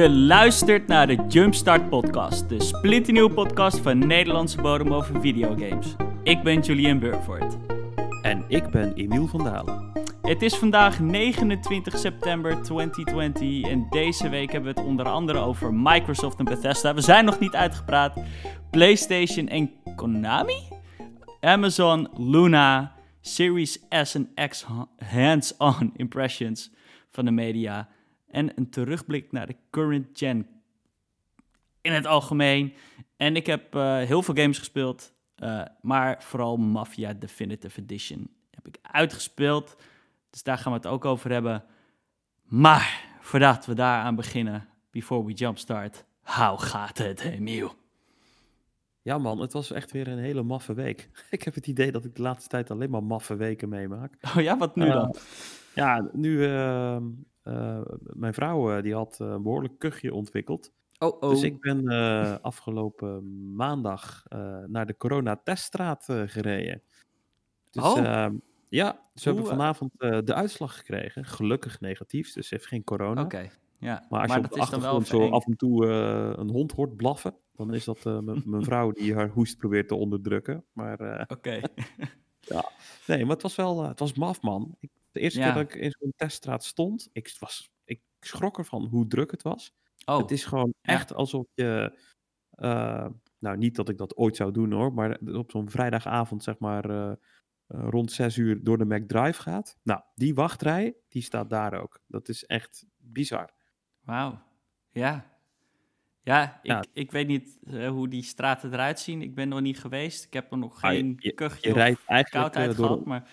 Je luistert naar de Jumpstart Podcast, de splinternieuwe podcast van Nederlandse bodem over videogames. Ik ben Julian Burford. En ik ben Emiel van Dalen. Het is vandaag 29 september 2020 en deze week hebben we het onder andere over Microsoft en Bethesda. We zijn nog niet uitgepraat. PlayStation en Konami? Amazon, Luna, Series S en X hands-on impressions van de media en een terugblik naar de current gen in het algemeen. En ik heb uh, heel veel games gespeeld, uh, maar vooral Mafia Definitive Edition heb ik uitgespeeld. Dus daar gaan we het ook over hebben. Maar voordat we daaraan beginnen, before we jumpstart, how gaat het, Emiel? Ja man, het was echt weer een hele maffe week. Ik heb het idee dat ik de laatste tijd alleen maar maffe weken meemaak. Oh ja, wat nu uh, dan? Ja, nu ehm, uh, mijn vrouw uh, die had een behoorlijk kuchje ontwikkeld. Oh, oh. Dus ik ben afgelopen maandag naar de corona-teststraat gereden. Dus oh. ja, ze hebben vanavond de uitslag gekregen. Gelukkig negatief, dus ze heeft geen corona. Oké, okay. ja. Maar als maar je op de achtergrond zo af en toe een hond hoort blaffen, dan is dat mijn vrouw die haar hoest probeert te onderdrukken. Maar Oké. Okay. ja, nee, maar het was wel, het was maf man. Ik de eerste keer dat ik in zo'n teststraat stond, ik, was, ik schrok ervan hoe druk het was. Oh. Het is gewoon echt alsof je, uh, nou niet dat ik dat ooit zou doen hoor, maar op zo'n vrijdagavond zeg maar uh, uh, rond zes uur door de McDrive gaat. Nou, die wachtrij, die staat daar ook. Dat is echt bizar. Wauw, ja. Ja, ik, ja. ik weet niet hoe die straten eruit zien. Ik ben nog niet geweest. Ik heb er nog geen ah, je, kuchje je rijdt eigenlijk koudheid door, gehad, maar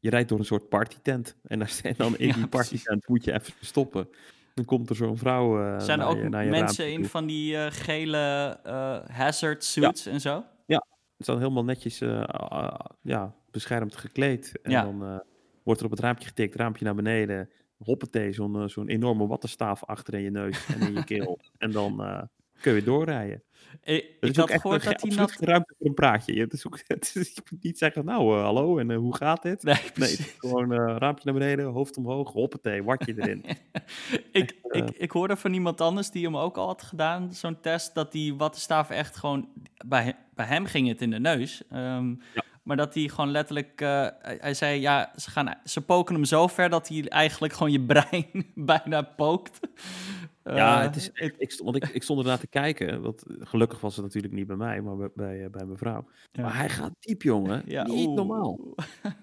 je rijdt door een soort partytent. En, daar, en dan in ja, die partytent moet je even stoppen. Dan komt er zo'n vrouw uh, Zijn er ook je, mensen in van die uh, gele uh, hazard suits ja. en zo? Ja, ze zijn helemaal netjes ja, beschermd gekleed. En ja. dan wordt er op het raampje getikt, raampje naar beneden. Hoppatee, zo'n zo'n enorme wattenstaaf achter in je neus en in je keel. en dan kun je doorrijden. Ik, ik had gehoord dat hij nat... ruimte voor een praatje. Het is ook, het is, je moet niet zeggen, nou, uh, hallo, en uh, hoe gaat dit? Nee, nee gewoon uh, raampje naar beneden, hoofd omhoog, hoppatee, watje erin. ik, ik, ik hoorde van iemand anders die hem ook al had gedaan, zo'n test, dat die wattenstaaf echt gewoon, bij, bij hem ging het in de neus. Um, ja. Maar dat hij gewoon letterlijk, hij zei, ja, ze, gaan, ze poken hem zo ver dat hij eigenlijk gewoon je brein bijna pookt. Ja, het is, ik, ik, want ik, ik stond ernaar te kijken. Want gelukkig was het natuurlijk niet bij mij, maar bij, bij, bij mijn vrouw. Ja. Maar hij gaat diep, jongen. Ja, niet oeh. normaal.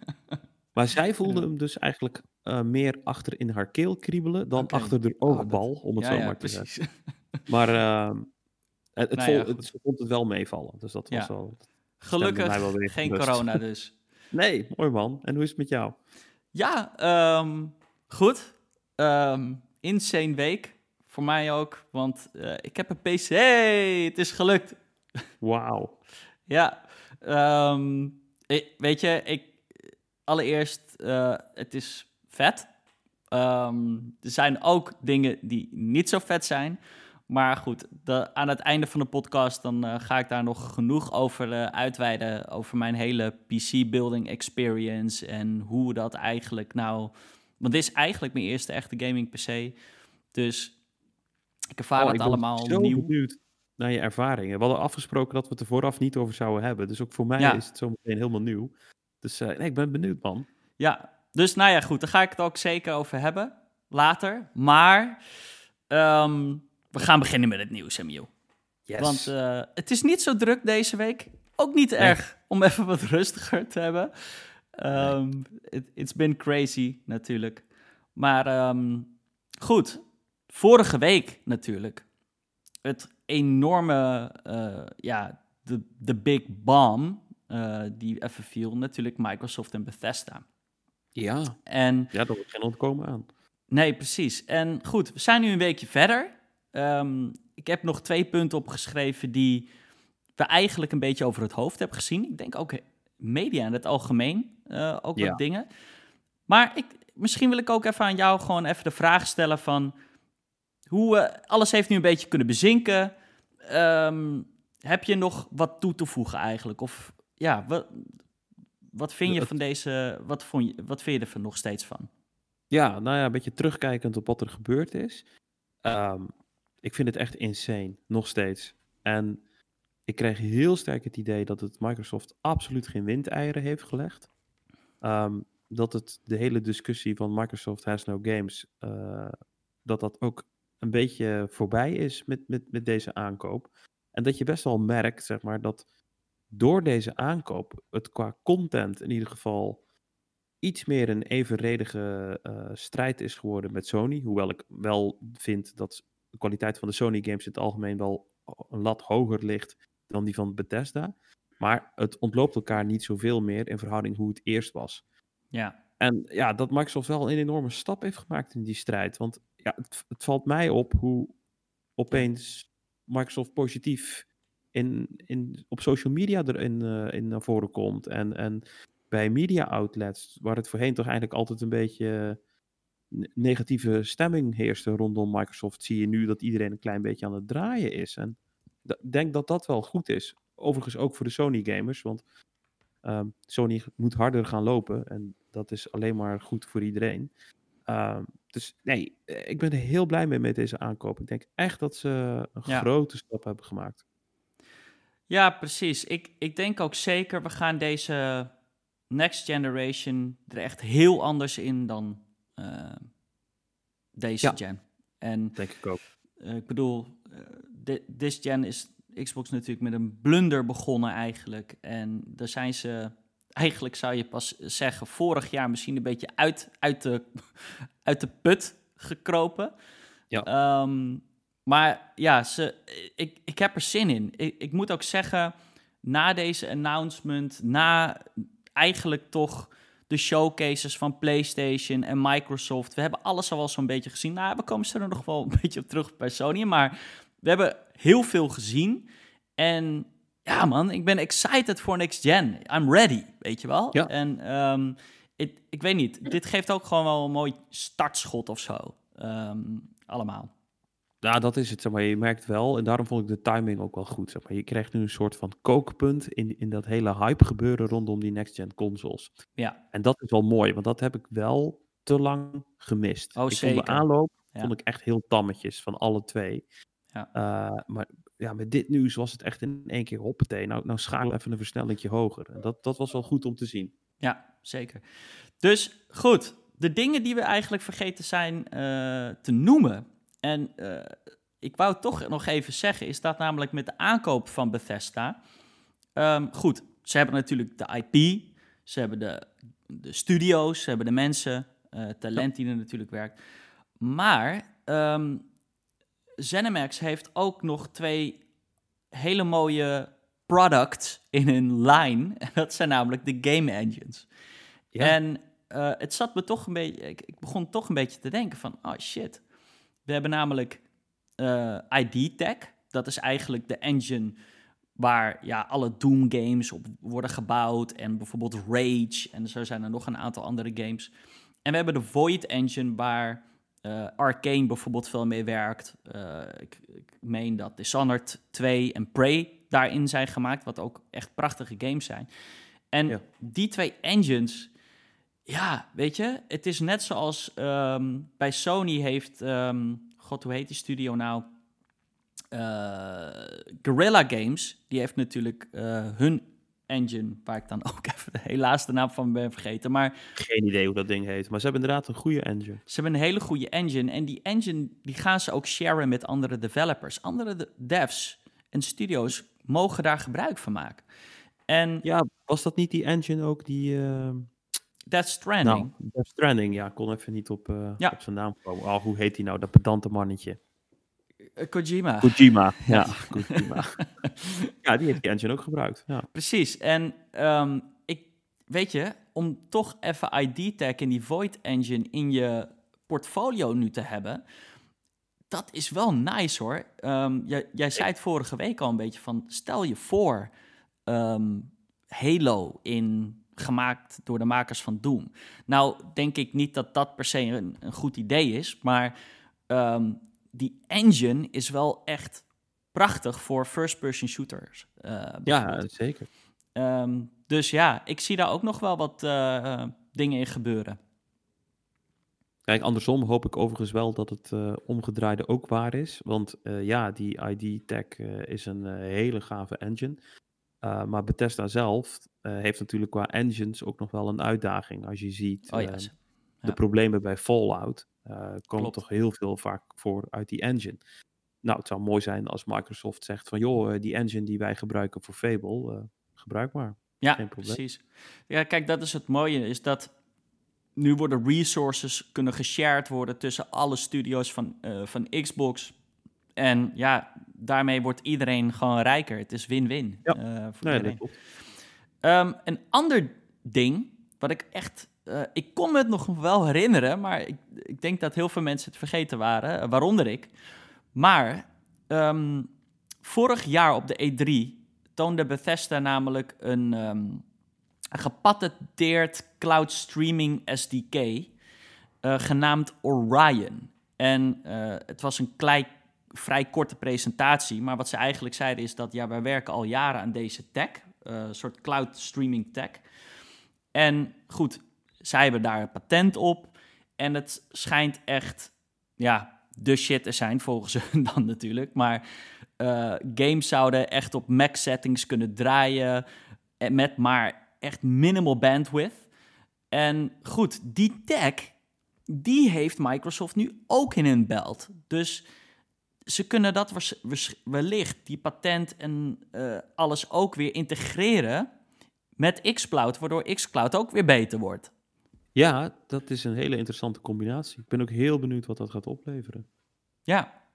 maar zij voelde hem dus eigenlijk uh, meer achter in haar keel kriebelen dan okay. achter de oogbal, oh, dat... om het ja, zo maar te precies. zeggen. Maar uh, het, het, nou vol, het, ze vond het wel meevallen. Dus dat was wel. Gelukkig geen corona dus. nee, mooi man. En hoe is het met jou? Ja, um, goed. Um, insane week. Voor mij ook, want uh, ik heb een PC. Hey, het is gelukt. Wauw. ja, um, ik, weet je, ik, allereerst, uh, het is vet. Um, er zijn ook dingen die niet zo vet zijn. Maar goed, de, aan het einde van de podcast dan uh, ga ik daar nog genoeg over uh, uitweiden. Over mijn hele PC-building experience en hoe dat eigenlijk nou... Want dit is eigenlijk mijn eerste echte gaming PC. Dus ik ervaar oh, het ik allemaal zo nieuw. benieuwd naar je ervaringen. We hadden afgesproken dat we het er vooraf niet over zouden hebben. Dus ook voor mij Ja. is het zo meteen helemaal nieuw. Dus uh, nee, ik ben benieuwd, man. Ja, dus nou ja, goed, daar ga ik het ook zeker over hebben. Later. Maar um, we gaan beginnen met het nieuws, Emiel. Yes. Want uh, het is niet zo druk deze week. Ook niet nee. erg om even wat rustiger te hebben. Um, nee. it, it's been crazy, natuurlijk. Maar um, goed, vorige week natuurlijk. Het enorme, uh, ja, de, de big bomb uh, die even viel. Natuurlijk Microsoft en Bethesda. Ja, en, ja daar wordt geen ontkomen aan. Nee, precies. En goed, we zijn nu een weekje verder. Um, ik heb nog twee punten opgeschreven die we eigenlijk een beetje over het hoofd hebben gezien. Ik denk ook media in het algemeen, uh, ook Ja. wat dingen. Maar ik, misschien wil ik ook even aan jou gewoon even de vraag stellen van... Hoe, uh, alles heeft nu een beetje kunnen bezinken. Um, heb je nog wat toe te voegen eigenlijk? Of ja, wat, wat vind je van deze... Wat, vond je, wat vind je er nog steeds van? Ja, nou ja, een beetje terugkijkend op wat er gebeurd is. Ehm, ik vind het echt insane, nog steeds. En ik kreeg heel sterk het idee dat het Microsoft absoluut geen windeieren heeft gelegd. Ehm, dat het de hele discussie van Microsoft has no games, uh, dat dat ook een beetje voorbij is met, met, met deze aankoop. En dat je best wel merkt, zeg maar, dat door deze aankoop het qua content in ieder geval iets meer een evenredige uh, strijd is geworden met Sony. Hoewel ik wel vind dat de kwaliteit van de Sony games in het algemeen wel een lat hoger ligt dan die van Bethesda. Maar het ontloopt elkaar niet zoveel meer in verhouding hoe het eerst was. Ja. En ja, dat Microsoft wel een enorme stap heeft gemaakt in die strijd. Want ja, het, het valt mij op hoe opeens Microsoft positief in, in, op social media erin uh, in naar voren komt. En, en bij media outlets, waar het voorheen toch eigenlijk altijd een beetje negatieve stemming heerste rondom Microsoft, zie je nu dat iedereen een klein beetje aan het draaien is. En ik denk dat dat wel goed is. Overigens ook voor de Sony gamers, want um, Sony moet harder gaan lopen en dat is alleen maar goed voor iedereen. Um, dus nee, eh, ik ben er heel blij mee met deze aankoop. Ik denk echt dat ze een ja. grote stap hebben gemaakt. Ja, precies. Ik, ik denk ook zeker, we gaan deze next generation er echt heel anders in dan deze ja, gen. En denk ik ook. Uh, ik bedoel, uh, this gen is Xbox natuurlijk met een blunder begonnen eigenlijk. En daar zijn ze, eigenlijk zou je pas zeggen, vorig jaar misschien een beetje uit, uit, de, uit de put gekropen. Ja. Um, maar ja, ze, ik, ik heb er zin in. Ik, ik moet ook zeggen, na deze announcement, na eigenlijk toch de showcases van PlayStation en Microsoft. We hebben alles al wel zo'n beetje gezien. Nou, we komen er nog wel een beetje op terug bij Sony. Maar we hebben heel veel gezien. En ja, man, ik ben excited voor next gen. I'm ready, weet je wel. Ja. En um, it, ik weet niet, dit geeft ook gewoon wel een mooi startschot of zo. Um, allemaal. Nou, dat is het, zeg maar. Je merkt wel, en daarom vond ik de timing ook wel goed. Zeg maar. Je krijgt nu een soort van kookpunt in, in dat hele hype gebeuren rondom die next-gen consoles. Ja. En dat is wel mooi, want dat heb ik wel te lang gemist. Oh, ik zeker. vond de aanloop Ja. vond ik echt heel tammetjes van alle twee. Ja. Uh, maar ja, met dit nieuws was het echt in één keer hoppatee. Nou, nou schakel even een versnellingje hoger. En dat, dat was wel goed om te zien. Ja, zeker. Dus goed, de dingen die we eigenlijk vergeten zijn uh, te noemen. En uh, ik wou toch nog even zeggen, is dat namelijk met de aankoop van Bethesda. Um, goed, ze hebben natuurlijk de IP, ze hebben de, de studio's, ze hebben de mensen, uh, talent die er natuurlijk werkt. Maar um, ZeniMax heeft ook nog twee hele mooie products in hun line. En dat zijn namelijk de game engines. Ja. En uh, het zat me toch een beetje, ik, ik, begon toch een beetje te denken van, oh shit. We hebben namelijk uh, ID Tech. Dat is eigenlijk de engine waar ja, alle Doom games op worden gebouwd. En bijvoorbeeld Rage. En zo zijn er nog een aantal andere games. En we hebben de Void Engine waar uh, Arcane bijvoorbeeld veel mee werkt. Uh, ik, ik meen dat Dishonored 2 en Prey daarin zijn gemaakt. Wat ook echt prachtige games zijn. En ja. die twee engines... Ja, weet je, het is net zoals um, bij Sony heeft... Um, God, hoe heet die studio nou? Uh, Guerrilla Games, die heeft natuurlijk uh, hun engine, waar ik dan ook even helaas de naam van ben vergeten. Maar, Geen idee hoe dat ding heet, maar ze hebben inderdaad een goede engine. Ze hebben een hele goede engine en die engine die gaan ze ook sharen met andere developers. Andere de devs en studios mogen daar gebruik van maken. En, ja, was dat niet die engine ook die... Uh... Death Stranding. Nou, Death Stranding, ja. Ik kon even niet op, uh, ja. op zijn naam komen. Oh, hoe heet hij nou, dat pedante mannetje? Uh, Kojima. Kojima, ja. Kojima. ja, die heeft die engine ook gebruikt. Ja. Precies. En um, ik, weet je, om toch even ID-tag en die Void Engine in je portfolio nu te hebben... Dat is wel nice hoor. Um, jij, jij zei het vorige week al een beetje van... Stel je voor um, Halo in gemaakt door de makers van Doom. Nou, denk ik niet dat dat per se een, een goed idee is, maar um, die engine is wel echt prachtig voor first-person shooters. Uh, ja, zeker. Um, dus ja, ik zie daar ook nog wel wat uh, dingen in gebeuren. Kijk, andersom hoop ik overigens wel dat het uh, omgedraaide ook waar is. Want ja, die ID-tech uh, is een hele gave engine. Maar Bethesda zelf heeft natuurlijk qua engines ook nog wel een uitdaging. Als je ziet oh, ja. de Ja. problemen bij Fallout, komt Klopt. toch heel veel vaak voor uit die engine. Nou, het zou mooi zijn als Microsoft zegt van joh, die engine die wij gebruiken voor Fable, gebruik maar. Ja, Geen probleem. precies. Ja, kijk, dat is het mooie, is dat nu worden resources kunnen geshared worden tussen alle studio's van, eh, van Xbox. En ja, daarmee wordt iedereen gewoon rijker. Het is win-win Ja. eh, voor Nee, iedereen. Ehm, een ander ding, wat ik echt... eh, ik kon me het nog wel herinneren, maar ik, ik denk dat heel veel mensen het vergeten waren, eh, waaronder ik. Maar ehm, vorig jaar op de E3 toonde Bethesda namelijk een, een gepatenteerd cloud streaming SDK genaamd Orion. En het was een klei, vrij korte presentatie, maar wat ze eigenlijk zeiden is dat ja, wij werken al jaren aan deze tech, eh, een soort cloud streaming tech. En goed, zij hebben daar een patent op en het schijnt echt, ja, de shit te zijn volgens hun dan natuurlijk, maar eh, games zouden echt op Mac settings kunnen draaien en met maar echt minimal bandwidth. En goed, die tech, die heeft Microsoft nu ook in hun belt. Dus ze kunnen dat wellicht, die patent en eh, alles ook weer integreren met xCloud, waardoor xCloud ook weer beter wordt. Ja, dat is een hele interessante combinatie. Ik ben ook heel benieuwd wat dat gaat opleveren. Ja.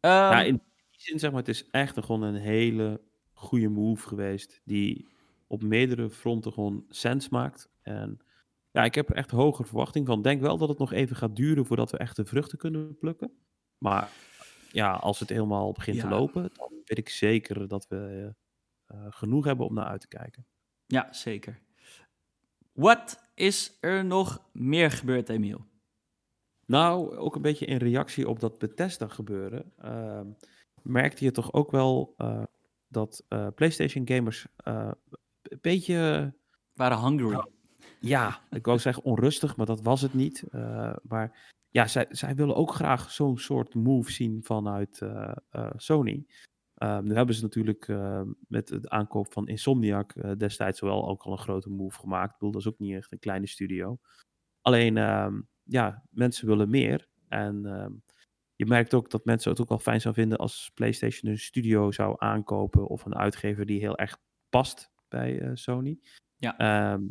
Ehm, in die zin zeg maar, het is echt een, gewoon een hele goede move geweest. Die op meerdere fronten gewoon sens maakt. En ja, ik heb er echt hoge verwachting van. Denk wel dat het nog even gaat duren voordat we echt de vruchten kunnen plukken. Maar ja, als het helemaal begint te lopen, dan weet ik zeker dat we eh, genoeg hebben om naar uit te kijken. Ja, zeker. Wat is er nog meer gebeurd, Emiel? Nou, ook een beetje in reactie op dat Bethesda gebeuren, ehm, merkte je toch ook wel eh, dat eh, PlayStation gamers eh, een beetje, Waren hungry. ja, ik wou zeggen onrustig, maar dat was het niet. Eh, maar ja, zij, zij willen ook graag zo'n soort move zien vanuit eh, eh, Sony. Ehm, nu hebben ze natuurlijk eh, met de aankoop van Insomniac eh, destijds wel ook al een grote move gemaakt. Ik bedoel, dat is ook niet echt een kleine studio. Alleen, ehm, ja, mensen willen meer. En ehm, je merkt ook dat mensen het ook wel fijn zou vinden als PlayStation een studio zou aankopen of een uitgever die heel erg past bij Sony. Ja. Ehm,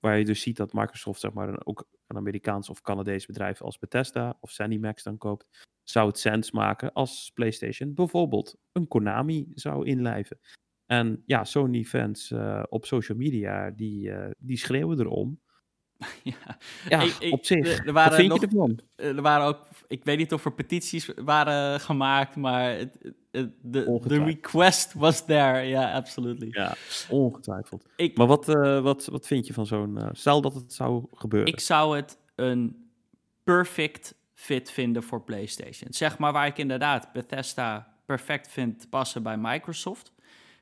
waar je dus ziet dat Microsoft zeg maar ook een Amerikaans of Canadees bedrijf als Bethesda of ZeniMax dan koopt, zou het sens maken als PlayStation bijvoorbeeld een Konami zou inlijven. En ja, Sony-fans eh, op social media, die, eh, die schreeuwen erom. ja. Ja, Ik- ik- op zich. er- er Wat waren vind nog- je ervan? Eh, Er waren ook, ik weet niet of er petities waren gemaakt, maar het, het- het- de, request was there. Ja, absolutely. Ja, ongetwijfeld. Ik, Maar wat, eh, wat, wat vind je van zo'n... eh, stel dat het zou gebeuren. ik zou het een perfect fit vinden voor PlayStation. Zeg maar waar ik inderdaad Bethesda perfect vind passen bij Microsoft,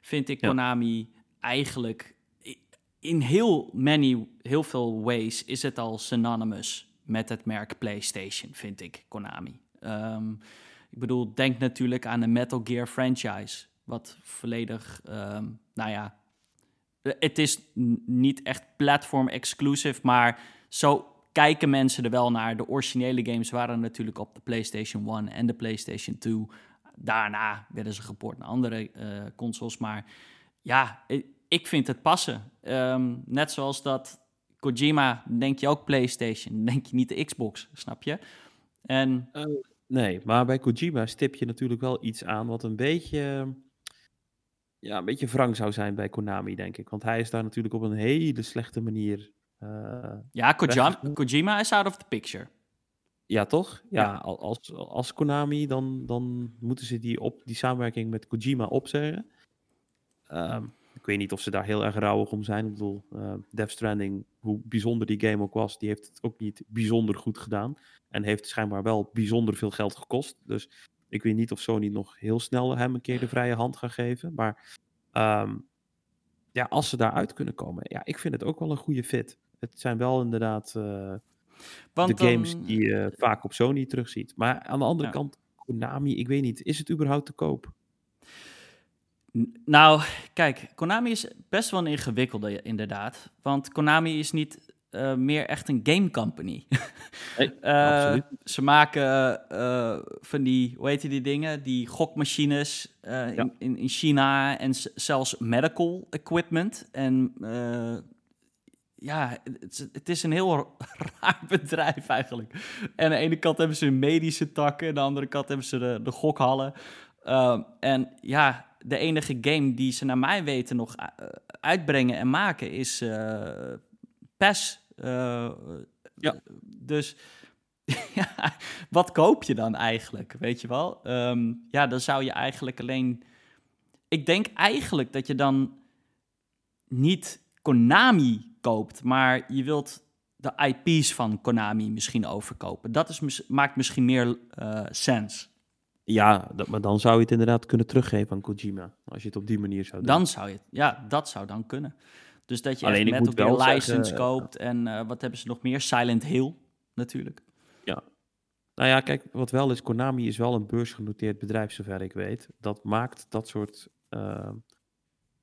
vind ik Ja. Konami eigenlijk in heel many, heel veel ways is het al synonymous met het merk PlayStation, vind ik, Konami. Ehm, ik bedoel, denk natuurlijk aan de Metal Gear franchise, wat volledig, ehm, nou ja, eh, het is niet echt platform exclusive, maar zo kijken mensen er wel naar. De originele games waren natuurlijk op de PlayStation 1 en de PlayStation 2. Daarna werden ze geport naar andere eh, consoles. Maar ja, i- ik vind het passen. Ehm, net zoals dat Kojima, denk je ook PlayStation, denk je niet de Xbox, snap je? En Nee, maar bij Kojima stip je natuurlijk wel iets aan wat een beetje... Ja, een beetje wrang zou zijn bij Konami, denk ik. Want hij is daar natuurlijk op een hele slechte manier... eh, ja, Kojima. Kojima is out of the picture. ja, toch? Ja, Ja. al- Als, als Konami, dan, dan moeten ze die, op, die samenwerking met Kojima opzeggen. Ehm, ik weet niet of ze daar heel erg rouwig om zijn. Ik bedoel, eh, Death Stranding, hoe bijzonder die game ook was, die heeft het ook niet bijzonder goed gedaan. En heeft schijnbaar wel bijzonder veel geld gekost. Dus ik weet niet of Sony nog heel snel hem een keer de vrije hand gaat geven. Maar ehm, ja, als ze daaruit kunnen komen, ja, ik vind het ook wel een goede fit. Het zijn wel inderdaad eh, Want de games dan- die je vaak op Sony terugziet. Maar aan de andere Ja. kant, Konami, ik weet niet, is het überhaupt te koop? Nou, kijk, Konami is best wel een ingewikkelde, inderdaad. Want Konami is niet eh, meer echt een game company. Nee, Eh, absoluut. Ze maken eh, van die, hoe heet die dingen? Die gokmachines Ja. in, in, in China en zelfs medical equipment. En ja, het, is- het is een heel raar bedrijf eigenlijk. En aan de ene kant hebben ze medische takken, aan de andere kant hebben ze de, de gokhallen. Ehm, en ja, de enige game die ze naar mij weten nog eh, uitbrengen en maken is eh PES. Eh, Ja. Dus ja, wat koop je dan eigenlijk, weet je wel? Ehm, ja, dan zou je eigenlijk alleen... Ik denk eigenlijk dat je dan niet Konami koopt, maar je wilt de IP's van Konami misschien overkopen. Dat is, maakt misschien meer eh sens. Ja, dat, maar dan zou je het inderdaad kunnen teruggeven aan Kojima. Als je het op die manier zou doen. Dan zou je het, ja, dat zou dan kunnen. Dus dat je Alleen, echt moet wel Gear License zeggen, koopt en eh, wat hebben ze nog meer? Silent Hill, natuurlijk. Nou ja, kijk, wat wel is, Konami is wel een beursgenoteerd bedrijf, zover ik weet. Dat maakt dat soort eh,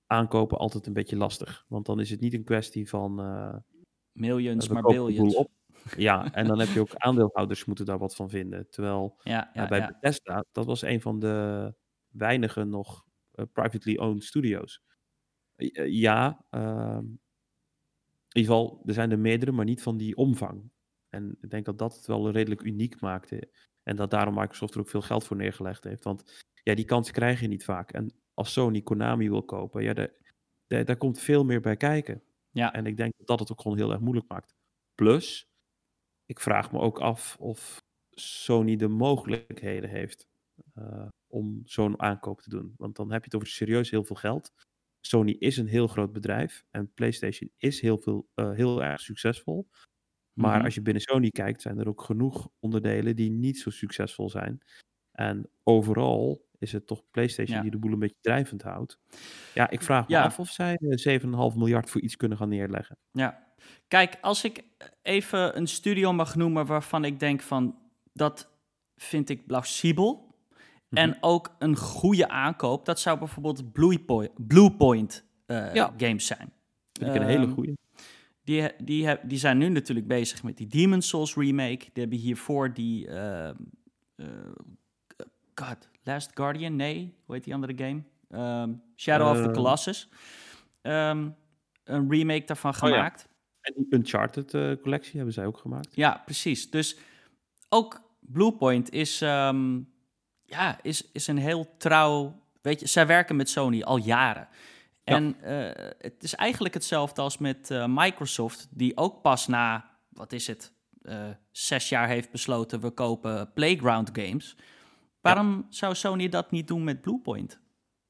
aankopen altijd een beetje lastig. Want dan is het niet een kwestie van... eh, Millions, maar billions. op. Ja, en dan heb je ook aandeelhouders moeten daar wat van vinden. Terwijl Ja, ja, bij ja. Bethesda, dat was een van de weinige nog eh, privately owned studios. Eh, ja, ehm, in ieder geval, er zijn er meerdere, maar niet van die omvang. En ik denk dat dat het wel redelijk uniek maakte. En dat daarom Microsoft er ook veel geld voor neergelegd heeft. Want ja, die kans krijg je niet vaak. En als Sony Konami wil kopen, ja, daar, daar, daar komt veel meer bij kijken. Ja. En ik denk dat dat het ook gewoon heel erg moeilijk maakt. Plus, ik vraag me ook af of Sony de mogelijkheden heeft eh, om zo'n aankoop te doen. Want dan heb je het over serieus heel veel geld. Sony is een heel groot bedrijf en PlayStation is heel, veel, eh, heel erg succesvol. Maar Mhm. als je binnen Sony kijkt, zijn er ook genoeg onderdelen die niet zo succesvol zijn. En overal is het toch PlayStation Ja. die de boel een beetje drijvend houdt. Ja, ik vraag me Ja. af of zij eh, 7,5 miljard voor iets kunnen gaan neerleggen. Ja, kijk, als ik even een studio mag noemen waarvan ik denk van dat vind ik plausibel Mhm. en ook een goede aankoop, dat zou bijvoorbeeld Bluepoint, Bluepoint eh, Ja. games zijn. Vind ik een hele Ehm, goede. Die, die, die zijn nu natuurlijk bezig met die Demon's Souls remake. Die hebben hiervoor die ehm, eh, God, Last Guardian, nee, hoe heet die andere game? Ehm, Shadow of the Eh. Colossus. Een remake daarvan Oh ja. En die Uncharted eh, collectie hebben zij ook gemaakt. Ja, precies. Dus ook Bluepoint is, ehm, ja, is, is een heel trouw. Weet je, zij werken met Sony al jaren. Ja. En eh, het is eigenlijk hetzelfde als met eh, Microsoft, die ook pas na, wat is het, zes jaar heeft besloten: we kopen Playground Games. Waarom zou Sony dat niet doen met Bluepoint?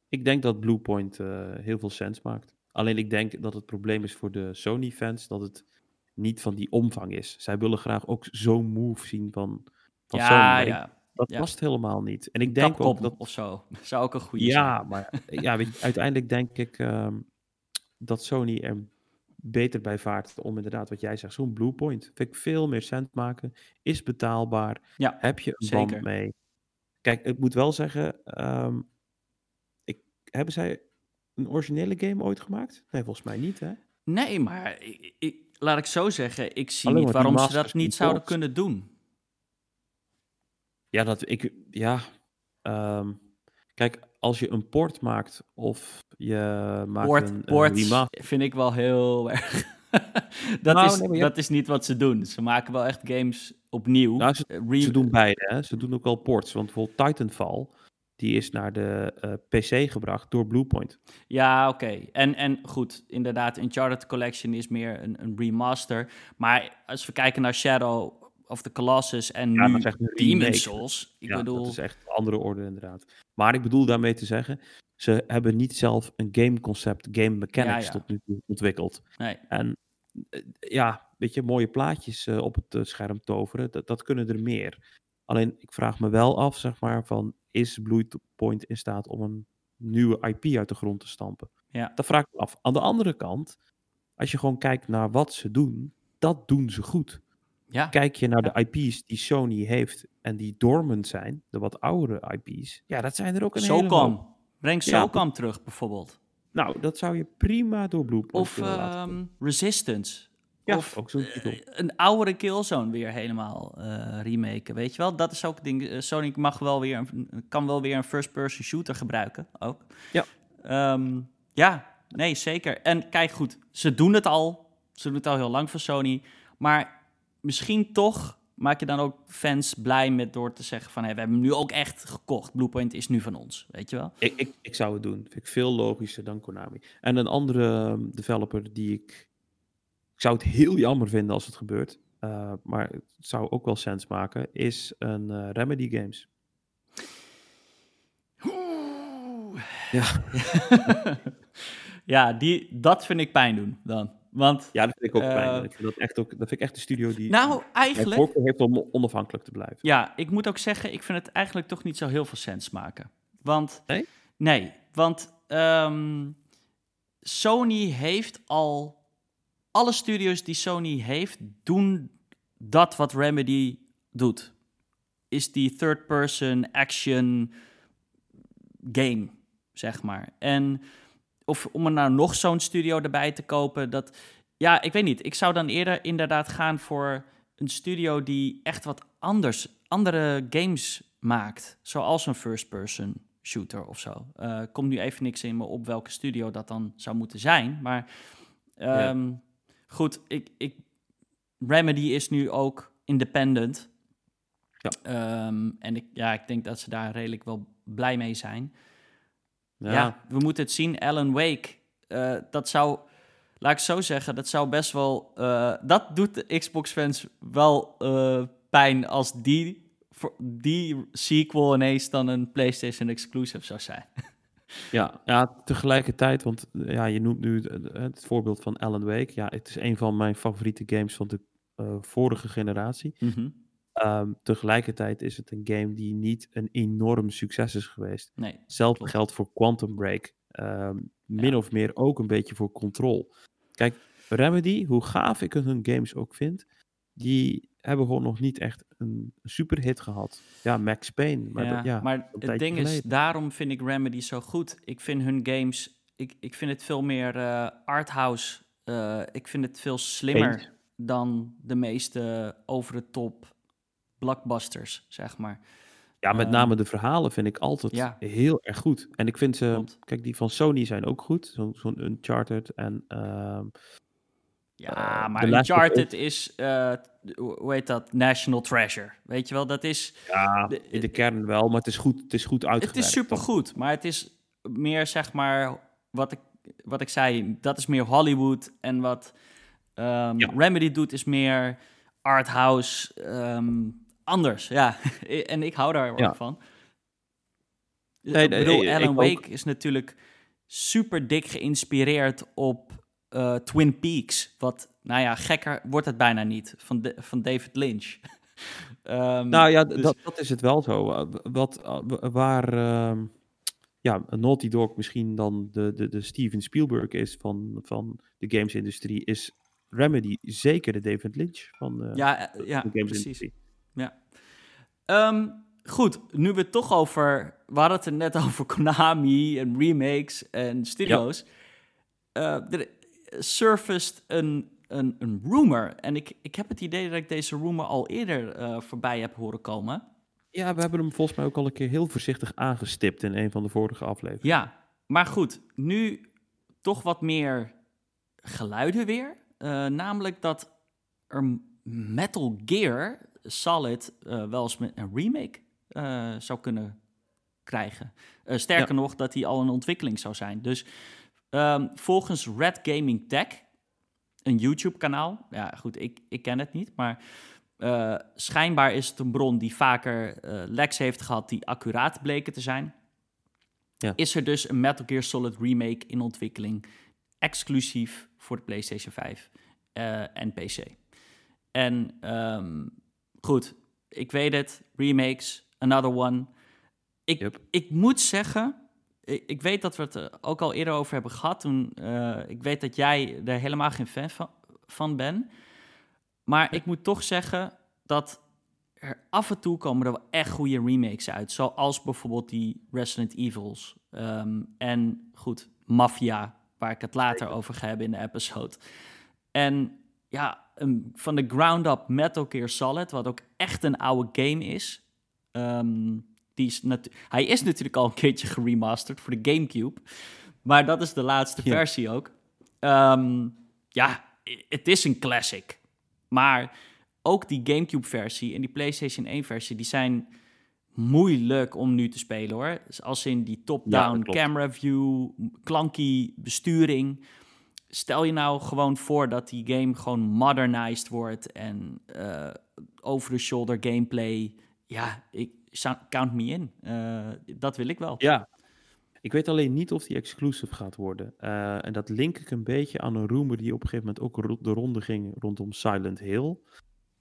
Ik denk dat Bluepoint heel veel sens maakt. Alleen ik denk dat het probleem is voor de Sony-fans dat het niet van die omvang is. Zij willen graag ook zo'n move zien van, van Sony. ja, ik- ja. dat ja. het helemaal niet. En ik denk Capcom ook dat of zo. Zou ook een goede zijn. Ja, maar ja, weet je, uiteindelijk denk ik ehm, dat Sony er beter bij vaart om inderdaad wat jij zegt, zo'n Bluepoint. Vind ik veel meer cent maken, is betaalbaar, Ja, heb je een zeker. band mee. Kijk, ik moet wel zeggen, ehm, ik, hebben zij een originele game ooit gemaakt? Nee, volgens mij niet, hè? Nee, maar ik, ik- laat ik zo zeggen, ik zie Alleen niet waarom ze dat niet en zouden kunnen doen. Ja, dat ik, ja. ehm, kijk, als je een port maakt of je maakt Poort, een, remaster. vind ik wel heel erg. dat, Nou, is, nee, dat is niet wat ze doen. Ze maken wel echt games opnieuw. Nou, Ze doen beide, hè? Ze doen ook wel ports. Want bijvoorbeeld Titanfall, die is naar de eh, PC gebracht door Bluepoint. Ja, oké. En, en goed, inderdaad, Uncharted Collection is meer een, een remaster. Maar als we kijken naar Shadow of the Colossus en Ja, nu Demon's. Souls. Ik ja, bedoel, dat is echt een andere orde inderdaad. Maar ik bedoel daarmee te zeggen, ze hebben niet zelf een gameconcept, game mechanics Ja, tot nu toe ontwikkeld. nee. En eh, ja, weet je, mooie plaatjes eh, op het scherm toveren, dat, dat kunnen er meer. Alleen, ik vraag me wel af, zeg maar, van is Bluepoint in staat om een nieuwe IP uit de grond te stampen? Ja. Dat vraag ik me af. Aan de andere kant, als je gewoon kijkt naar wat ze doen, dat doen ze goed. Ja, Kijk je naar Ja. de IP's die Sony heeft en die dormant zijn, de wat oudere IP's, ja, dat zijn er ook een hele hoop. SOCOM. Breng Ja, SOCOM terug bijvoorbeeld. Nou, dat zou je prima door Bluepoint Of ehm, Resistance. Ja, of ook zo'n titel. eh, een oudere Killzone weer helemaal eh remaken, weet je wel? Dat is ook het ding. eh, Sony mag wel weer een, kan wel weer een first-person shooter gebruiken, ook. Ja. Ehm, ja, nee, zeker. En kijk goed, ze doen het al. Ze doen het al heel lang voor Sony. Maar misschien toch maak je dan ook fans blij met door te zeggen van... Hey, we hebben hem nu ook echt gekocht. Bluepoint is nu van ons, weet je wel? Ik, ik, ik zou het doen. Vind ik veel logischer dan Konami. En een andere um, developer die ik... Ik zou het heel jammer vinden als het gebeurt. Uh, maar het zou ook wel sens maken. Is een uh, Remedy Games. Oeh. Ja. ja, die, dat vind ik pijn doen dan. Want, ja, dat vind ik ook pijn. Ik vind dat, echt ook, dat vind ik echt de studio die... Nou, eigenlijk... Heeft om onafhankelijk te blijven. Ja, ik moet ook zeggen, ik vind het eigenlijk toch niet zo heel veel sens maken. Want... Nee? Nee, want um, Sony heeft al... Alle studios die Sony heeft, doen dat wat Remedy doet. Is die third-person action game, zeg maar. En of om er nou nog zo'n studio erbij te kopen, dat... Ja, ik weet niet. Ik zou dan eerder inderdaad gaan voor een studio die echt wat anders, andere games maakt. Zoals een first-person shooter of zo. Uh, komt nu even niks in me op welke studio dat dan zou moeten zijn. Maar um, ja. Goed, ik, ik, Remedy is nu ook independent. Ja. Um, en ik, ja, ik denk dat ze daar redelijk wel blij mee zijn. Ja, ja we moeten het zien. Alan Wake, uh, dat zou, laat ik zo zeggen, dat zou best wel, uh, dat doet de Xbox-fans wel uh, pijn als die, die sequel ineens dan een PlayStation exclusive zou zijn. Ja, ja, tegelijkertijd, want ja, je noemt nu het, het voorbeeld van Alan Wake. Ja, het is een van mijn favoriete games van de uh, vorige generatie. Mm -hmm. Um, tegelijkertijd is het een game die niet een enorm succes is geweest. Nee, Hetzelfde geldt voor Quantum Break. Um, min Ja. of meer ook een beetje voor Control. Kijk, Remedy, hoe gaaf ik hun games ook vind, die hebben gewoon nog niet echt een superhit gehad. Ja, Max Payne. Maar, ja, dat, ja, maar het ding is, daarom vind ik Remedy zo goed. Ik vind hun games, ik, ik vind het veel meer eh, arthouse. eh, ik vind het veel slimmer Eens. dan de meeste over de top blockbusters, zeg maar. Ja, met Ehm, name de verhalen vind ik altijd ja. heel erg goed. En ik vind ze, Klopt. kijk, die van Sony zijn ook goed. Zo'n zo'n Uncharted en ehm, Ja, Eh, maar Uncharted is, eh, hoe heet dat, National Treasure. Weet je wel, dat is... ja, De- in de kern wel, maar het is goed, het is goed Het uitgewerkt. is supergoed, maar het is meer, zeg maar, wat ik, wat ik zei, dat is meer Hollywood. En wat ehm, Ja. Remedy doet is meer arthouse, ehm, anders, ja. en ik hou daar Ja. ook van. Nee, ik bedoel, Alan ook. Wake is natuurlijk super dik geïnspireerd op eh, Twin Peaks. Wat, nou ja, gekker wordt het bijna niet, van, de, van David Lynch. Ehm, Nou ja, dus- dat, dat is het wel zo. Uh, Wat, uh, w- waar ehm, ja, een Naughty Dog misschien dan de, de, de Steven Spielberg is van, van de gamesindustrie, is Remedy zeker de David Lynch van eh, ja, eh, ja, de gamesindustrie. Ja. Ehm, goed, nu we het toch over... We hadden het er net over Konami en remakes en studio's. Eh, er surfaced een, een, een rumor. En ik, ik heb het idee dat ik deze rumor al eerder eh, voorbij heb horen komen. Ja, we hebben hem volgens mij ook al een keer heel voorzichtig aangestipt in een van de vorige afleveringen. Ja, maar goed, nu toch wat meer geluiden weer. Eh, namelijk dat er Metal Gear Solid eh, wel eens met een remake zou kunnen krijgen. Sterker nog, dat die al in ontwikkeling zou zijn. Dus ehm, volgens Red Gaming Tech, een YouTube-kanaal, ja goed, ik, ik ken het niet, maar eh, schijnbaar is het een bron die vaker leks heeft gehad die accuraat bleken te zijn. Ja. Is er dus een Metal Gear Solid remake in ontwikkeling, exclusief voor de PlayStation 5 eh, en PC. En ehm, goed, ik weet het, remakes, another one. Ik, Yep. ik moet zeggen, ik, ik weet dat we het er ook al eerder over hebben gehad. Toen, eh, ik weet dat jij er helemaal geen fan van, van bent. Maar ik moet toch zeggen dat er af en toe komen er wel echt goede remakes uit. Zoals bijvoorbeeld die Resident Evils. Ehm, en goed, Mafia, waar ik het later over ga hebben in de episode. En ja, van de ground-up Metal Gear Solid, wat ook echt een oude game is. Ehm, die is hij is natuurlijk al een keertje geremasterd voor de GameCube. Maar dat is de laatste versie ook. Ehm, ja, het is een classic. Maar ook die GameCube-versie en die PlayStation 1-versie, die zijn moeilijk om nu te spelen hoor. Dus als in die top-down camera view, klanky besturing. Stel je nou gewoon voor dat die game gewoon modernized wordt en uh, over-the-shoulder gameplay. Ja, ik, count me in. Uh, dat wil ik wel. Ja, ik weet alleen niet of die exclusive gaat worden. Uh, en dat link ik een beetje aan een rumor die op een gegeven moment ook de ronde ging rondom Silent Hill.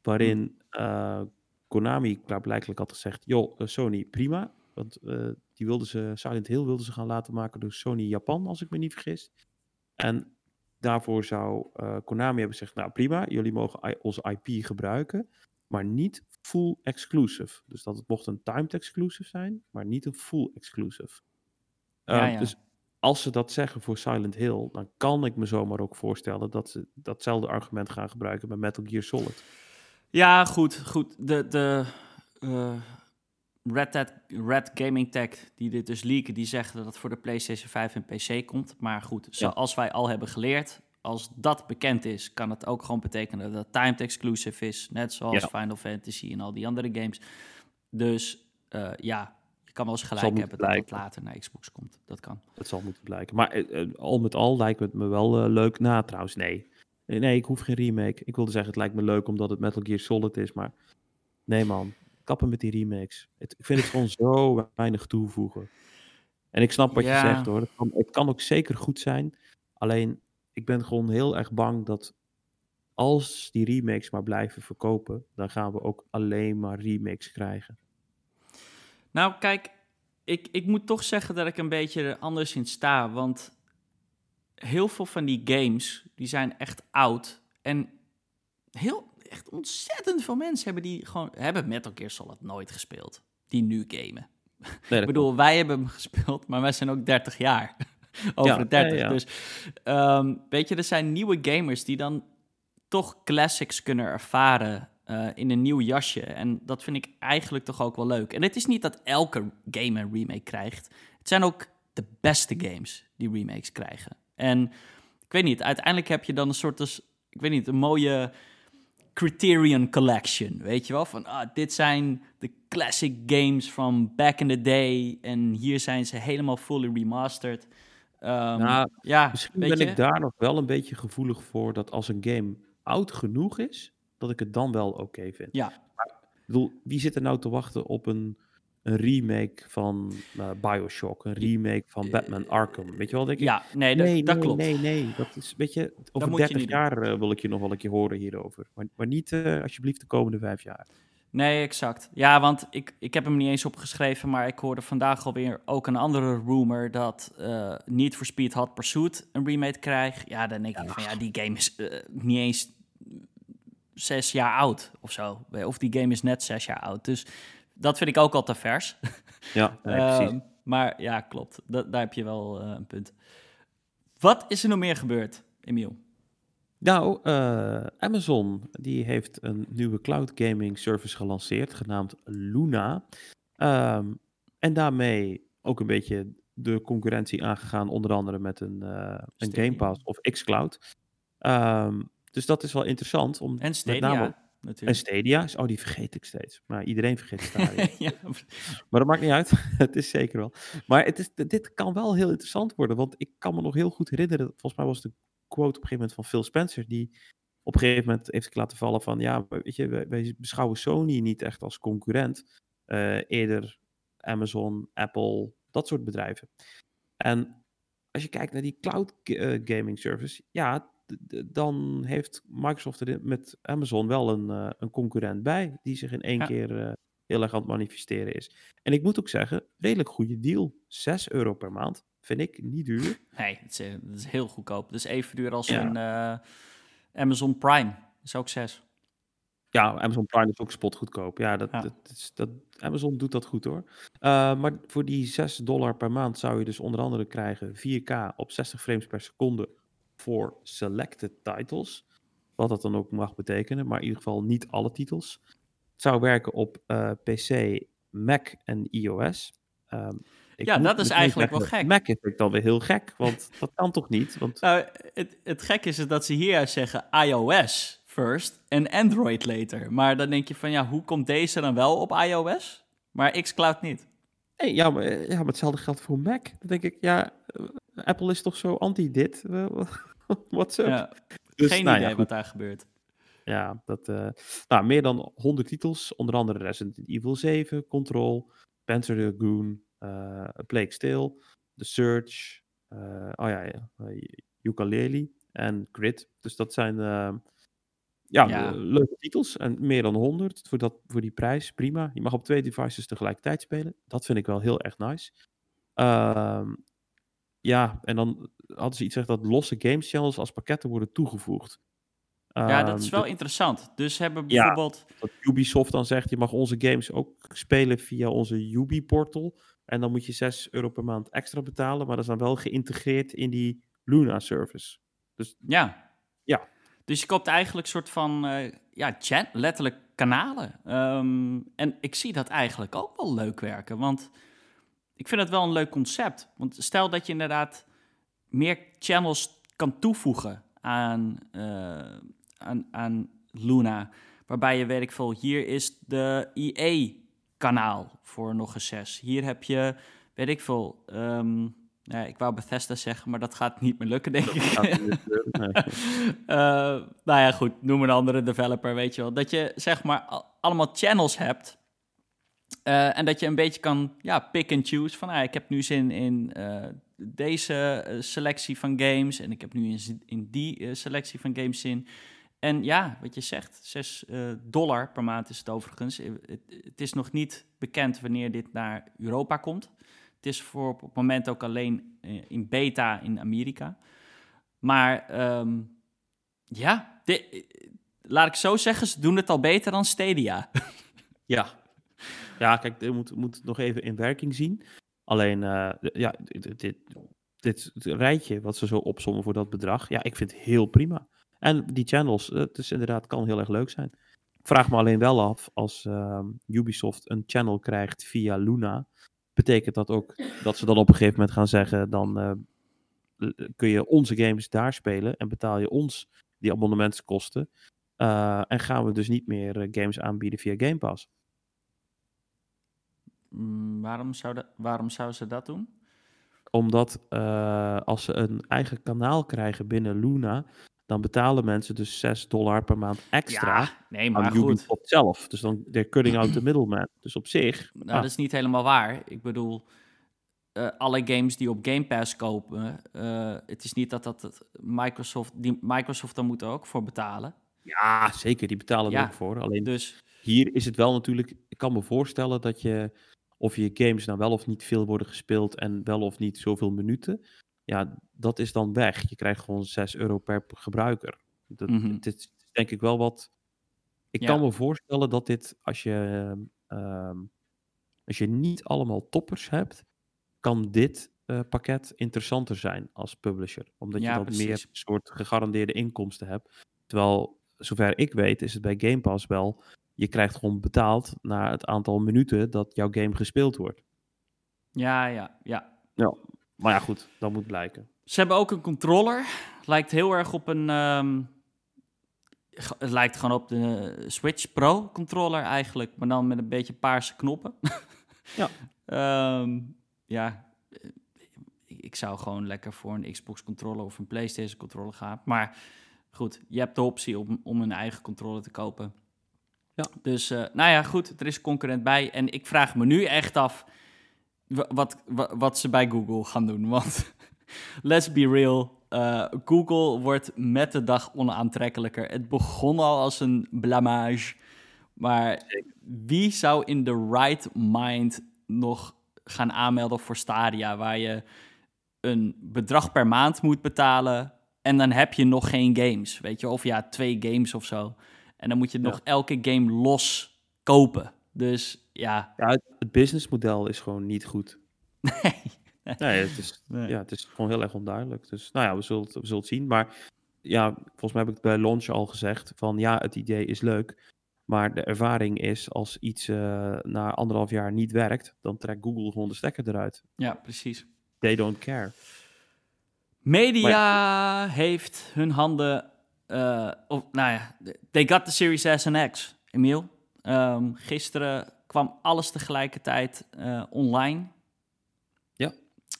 Waarin uh, Konami klaarblijkelijk had gezegd: joh, Sony, prima. Want die wilden ze, Silent Hill wilden ze gaan laten maken door Sony Japan, als ik me niet vergis. En daarvoor zou Konami hebben gezegd: nou prima, jullie mogen onze IP gebruiken maar niet full exclusive. Dus dat het mocht een timed exclusive zijn, maar niet een full exclusive. Ehm, dus als ze dat zeggen voor Silent Hill, dan kan ik me zomaar ook voorstellen dat ze datzelfde argument gaan gebruiken bij Metal Gear Solid. Ja, goed, goed. De, de uh, Red, Red Gaming Tech, die dit dus leaken, die zeggen dat het voor de PlayStation 5 en PC komt. Maar goed, zoals wij al hebben geleerd, als dat bekend is, kan het ook gewoon betekenen dat het timed exclusive is. Net zoals Final Fantasy en al die andere games. Dus uh, ja, je kan wel eens gelijk hebben dat het later naar Xbox komt. Dat kan. Dat zal moeten blijken. Maar uh, al met al lijkt het me wel leuk. Na nou, trouwens, nee. Nee, ik hoef geen remake. Ik wilde zeggen, het lijkt me leuk omdat het Metal Gear Solid is. Maar nee man, kappen met die remakes. Het, ik vind het gewoon zo weinig toevoegen. En ik snap wat je zegt hoor. Het kan, het kan ook zeker goed zijn. Alleen ik ben gewoon heel erg bang dat als die remakes maar blijven verkopen, dan gaan we ook alleen maar remakes krijgen. Nou, kijk, ik, ik moet toch zeggen dat ik een beetje anders in sta. Want heel veel van die games, die zijn echt oud. En heel, echt ontzettend veel mensen hebben die gewoon, hebben Metal Gear Solid nooit gespeeld. Die nu gamen. ik bedoel, wij hebben hem gespeeld, maar wij zijn ook 30 jaar. over de 30. Dus ehm, weet je, er zijn nieuwe gamers die dan toch classics kunnen ervaren uh, in een nieuw jasje. En dat vind ik eigenlijk toch ook wel leuk. En het is niet dat elke game een remake krijgt. Het zijn ook de beste games die remakes krijgen. En ik weet niet, uiteindelijk heb je dan een soort, ik weet niet, een mooie Criterion Collection. Weet je wel? Van ah, dit zijn de classic games from back in the day. En hier zijn ze helemaal fully remastered. Um, nou, ja, misschien ben ik daar nog wel een beetje gevoelig voor dat als een game oud genoeg is, dat ik het dan wel oké vind. Ja. Maar, ik bedoel, wie zit er nou te wachten op een, een remake van uh, Bioshock, een remake van Batman Arkham? Weet je wel, denk ik? Ja, nee, dat, nee, dat klopt. Nee, nee, dat is, weet je, over 30 jaar uh, wil ik je nog wel een keer horen hierover. Maar, maar niet uh, alsjeblieft de komende vijf jaar. Nee, exact. Ja, want ik, ik heb hem niet eens opgeschreven, maar ik hoorde vandaag alweer ook een andere rumor dat uh, Need for Speed Hot Pursuit een remake krijgt. Ja, dan denk ik van ja, die game is uh, niet eens zes jaar oud of zo. Of die game is net zes jaar oud. Dus dat vind ik ook al te vers. Ja, nee, precies. Uh, maar ja, klopt. Da daar heb je wel eh, een punt. Wat is er nog meer gebeurd, Emiel? Nou, uh, Amazon die heeft een nieuwe cloud gaming service gelanceerd, genaamd Luna. Um, en daarmee ook een beetje de concurrentie aangegaan, onder andere met een, uh, een Game Pass of xCloud. Um, dus dat is wel interessant. Om en Stadia, met name, natuurlijk. En Stadia, oh die vergeet ik steeds. Maar iedereen vergeet Stadia. ja. Maar dat maakt niet uit, het is zeker wel. Maar het is, dit kan wel heel interessant worden, want ik kan me nog heel goed herinneren, volgens mij was het quote op een gegeven moment van Phil Spencer, die op een gegeven moment heeft laten vallen van, ja, weet je, wij, beschouwen Sony niet echt als concurrent. Uh, eerder Amazon, Apple, dat soort bedrijven. En als je kijkt naar die cloud uh, gaming service, ja, dan heeft Microsoft er met Amazon wel een, uh, een concurrent bij, die zich in één keer heel erg aan het manifesteren is. En ik moet ook zeggen, redelijk goede deal. 6 euro per maand. Vind ik niet duur. Nee, het is, het is heel goedkoop. Dus even duur als een uh, Amazon Prime. Dat is ook zes. Ja, Amazon Prime is ook spotgoedkoop. Ja, dat, Ja. Dat, is, dat, Amazon doet dat goed hoor. Uh, maar voor die 6 dollar per maand zou je dus onder andere krijgen 4K op 60 frames per seconde voor selected titles. Wat dat dan ook mag betekenen, maar in ieder geval niet alle titels. Het zou werken op uh, PC, Mac en iOS. Um, ik ja, dat is eigenlijk wel gek. Mac vind ik dan weer heel gek, want dat kan toch niet? Want... Nou, het, het gekke is dat ze hier zeggen iOS first en Android later. Maar dan denk je van, ja, hoe komt deze dan wel op iOS, maar xCloud niet? Hey, ja, maar, ja, maar hetzelfde geldt voor Mac. Dan denk ik, ja, eh, Apple is toch zo anti dit? What's up? Ja, dus, geen nou, idee ja, wat daar gebeurt. Ja, dat, uh, nou, meer dan 100 titels, onder andere Resident Evil 7, Control, Panzer Dragoon, uh, Plague Tale, The Search, uh, oh ja, ja Ukulele en Grid. Dus dat zijn ja, ja. leuke titels en meer dan 100 voor, dat, voor die prijs. Prima. Je mag op twee devices tegelijkertijd spelen. Dat vind ik wel heel erg nice. Uh, ja, en dan hadden ze iets gezegd dat losse games channels als pakketten worden toegevoegd. Ja, dat is ehm, wel dat, interessant. Dus hebben bijvoorbeeld... Ja, dat Ubisoft dan zegt, je mag onze games ook spelen via onze Ubi-portal. En dan moet je 6 euro per maand extra betalen. Maar dat is dan wel geïntegreerd in die Luna-service. Dus ja. Ja. Dus je koopt eigenlijk een soort van, uh, ja, chat, letterlijk kanalen. Um, en ik zie dat eigenlijk ook wel leuk werken. Want ik vind het wel een leuk concept. Want stel dat je inderdaad meer channels kan toevoegen aan, uh, aan, aan Luna. Waarbij je, weet ik veel, hier is de EA-kanaal voor nog eens zes. Hier heb je, weet ik veel, um, ja, ik wou Bethesda zeggen, maar dat gaat niet meer lukken, denk ik. Nee. uh, nou ja, goed, noem een andere developer, weet je wel. Dat je, zeg maar, allemaal channels hebt... Uh, en dat je een beetje kan ja, pick and choose van ah, ik heb nu zin in uh, deze selectie van games en ik heb nu in, in die selectie van games zin. En ja, wat je zegt, 6 dollar per maand is het overigens. Het, het, is nog niet bekend wanneer dit naar Europa komt. Het is voor op het moment ook alleen in beta in Amerika. Maar um, ja, laat ik zo zeggen, ze doen het al beter dan Stadia. ja, ja, kijk, dit moet, moet nog even in werking zien. Alleen, ja, dit, dit, dit, rijtje wat ze zo opzommen voor dat bedrag, ja, ik vind het heel prima. En die channels, het is inderdaad, kan heel erg leuk zijn. Ik vraag me alleen wel af, als uh, Ubisoft een channel krijgt via Luna, betekent dat ook dat ze dan op een gegeven moment gaan zeggen, dan uh, kun je onze games daar spelen en betaal je ons die abonnementskosten. Uh, en gaan we dus niet meer games aanbieden via Game Pass. Mm, waarom, zou waarom zou ze dat doen? Omdat als ze een eigen kanaal krijgen binnen Luna, dan betalen mensen dus 6 dollar per maand extra ja, nee, maar aan goed. zelf. Dus dan they're cutting out the middleman. Dus op zich... Nou, ah. dat is niet helemaal waar. Ik bedoel, uh, alle games die op Game Pass kopen, uh, het is niet dat dat Microsoft, die Microsoft dan moet er ook voor betalen. Ja, zeker. Die betalen er ook voor. Alleen dus, hier is het wel natuurlijk... Ik kan me voorstellen dat je of je games nou wel of niet veel worden gespeeld en wel of niet zoveel minuten, ja, dat is dan weg. Je krijgt gewoon 6 euro per gebruiker. Dat, mm -hmm. Dit is denk ik wel wat. Ik ja. kan me voorstellen dat dit, als je, uh, als je niet allemaal toppers hebt, kan dit uh, pakket interessanter zijn als publisher. Omdat ja, je dan precies. meer soort gegarandeerde inkomsten hebt. Terwijl, zover ik weet, is het bij Game Pass wel je krijgt gewoon betaald naar het aantal minuten dat jouw game gespeeld wordt. Ja, ja, ja. Ja, maar ja, goed, dat moet blijken. Ze hebben ook een controller. Lijkt heel erg op een. Um, het lijkt gewoon op de Switch Pro controller eigenlijk, maar dan met een beetje paarse knoppen. ja. um, ja, ik zou gewoon lekker voor een Xbox controller of een PlayStation controller gaan. Maar goed, je hebt de optie om, om een eigen controller te kopen. Ja. Dus, uh, nou ja, goed, er is concurrent bij. En ik vraag me nu echt af wat, wat, wat ze bij Google gaan doen. Want, let's be real, uh, Google wordt met de dag onaantrekkelijker. Het begon al als een blamage. Maar wie zou in the right mind nog gaan aanmelden voor Stadia... waar je een bedrag per maand moet betalen... en dan heb je nog geen games, weet je? Of ja, twee games of zo. En dan moet je Ja. nog elke game los kopen. Dus ja, Ja, het businessmodel is gewoon niet goed. nee. Nee, het is, Nee. ja, het is gewoon heel erg onduidelijk. Dus nou ja, we zullen het, we zullen het zien. Maar ja, volgens mij heb ik het bij launch al gezegd. Van ja, het idee is leuk. Maar de ervaring is, als iets eh, na anderhalf jaar niet werkt, dan trekt Google gewoon de stekker eruit. Ja, precies. They don't care. Media heeft hun handen. eh of, nou ja, they got the Series S en X, Emiel. Ehm, gisteren kwam alles tegelijkertijd eh, online.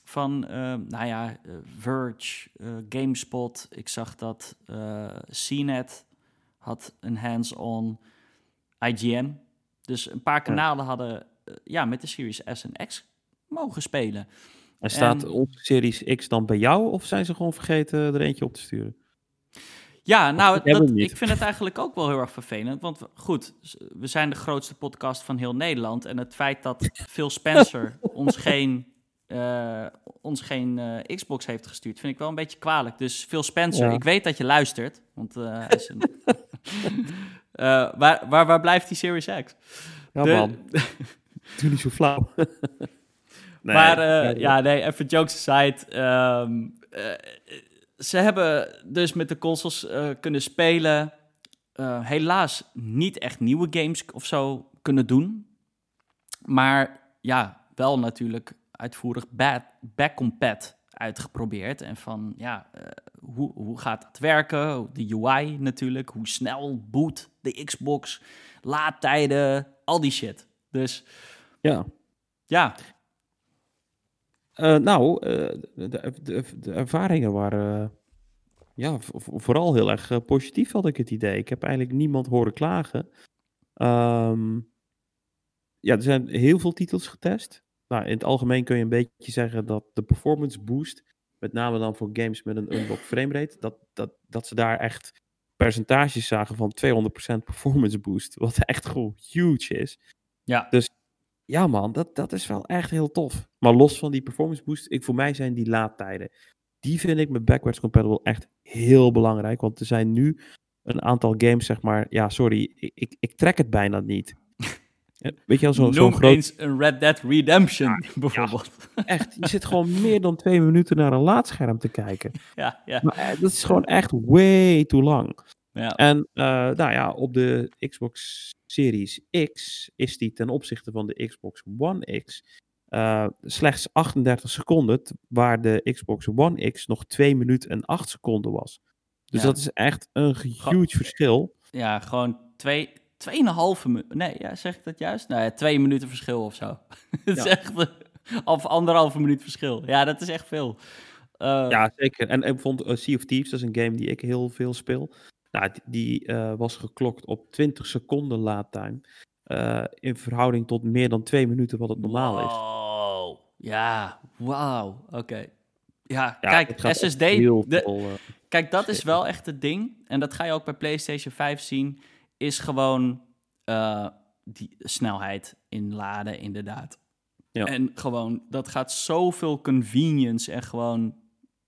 Van, ehm, nou ja, eh, Verge, eh, GameSpot. Ik zag dat eh CNET had een hands-on IGN. Dus een paar kanalen hadden ja, met de Series S en X mogen spelen. En staat En- onze Series X dan bij jou? Of zijn ze gewoon vergeten er eentje op te sturen? Ja, nou, dat ik vind het eigenlijk ook wel heel erg vervelend. Want goed, we zijn de grootste podcast van heel Nederland. En het feit dat Phil Spencer ons geen, eh, ons geen eh, Xbox heeft gestuurd, vind ik wel een beetje kwalijk. Dus Phil Spencer, Ja. ik weet dat je luistert. Want eh, een... Waar, waar, waar blijft die Series X? Ja, De- man. Doe niet zo flauw. Nee, maar nee, ja, nee, even jokes aside. ehm, eh, ze hebben dus met de consoles kunnen spelen. helaas niet echt nieuwe games of zo kunnen doen. Maar ja, wel natuurlijk uitvoerig back, backcompat uitgeprobeerd. En van, ja, eh, hoe, hoe gaat dat werken? De UI natuurlijk. Hoe snel boot de Xbox? Laadtijden, al die shit. Dus Ja. ja, Eh, nou, eh, de, de, de ervaringen waren ja, vooral heel erg positief, had ik het idee. Ik heb eigenlijk niemand horen klagen. Ehm, ja, er zijn heel veel titels getest. Nou, in het algemeen kun je een beetje zeggen dat de performance boost, met name dan voor games met een unlocked framerate, dat, dat, dat ze daar echt percentages zagen van 200% performance boost, wat echt gewoon huge is. ja. Ja, man, dat, dat is wel echt heel tof. Maar los van die performance boost, ik, voor mij zijn die laadtijden. Die vind ik met backwards compatible echt heel belangrijk. Want er zijn nu een aantal games, zeg maar. Ja, sorry, ik, ik, ik trek het bijna niet. Weet je wel, zo'n Noem groot. eens een Red Dead Redemption, bijvoorbeeld. Echt, je zit gewoon meer dan twee minuten naar een laadscherm te kijken. Ja, ja, Maar eh, dat is gewoon echt way too lang. ja. En eh, nou ja, op de Xbox Series X is die ten opzichte van de Xbox One X eh, slechts 38 seconden, waar de Xbox One X nog 2 minuten en 8 seconden was. Dus Ja. dat is echt een huge verschil. ja gewoon twee, tweeënhalve minuten. Nee, ja, zeg ik dat juist? Nou ja, twee minuten verschil of zo. Is echt of anderhalve minuut verschil. Ja, dat is echt veel. Eh, Ja, zeker. En ik vond eh, Sea of Thieves, dat is een game die ik heel veel speel. Nou, die eh, was geklokt op 20 seconden laadtime. in verhouding tot meer dan 2 minuten wat het normaal is. Wow. Ja, wauw. Oké. Ja, Ja, kijk, SSD. heel de- veel, Kijk, dat is wel echt het ding. En dat ga je ook bij PlayStation 5 zien. Is gewoon eh, die snelheid inladen, inderdaad. Ja. En gewoon, dat gaat zoveel convenience en gewoon,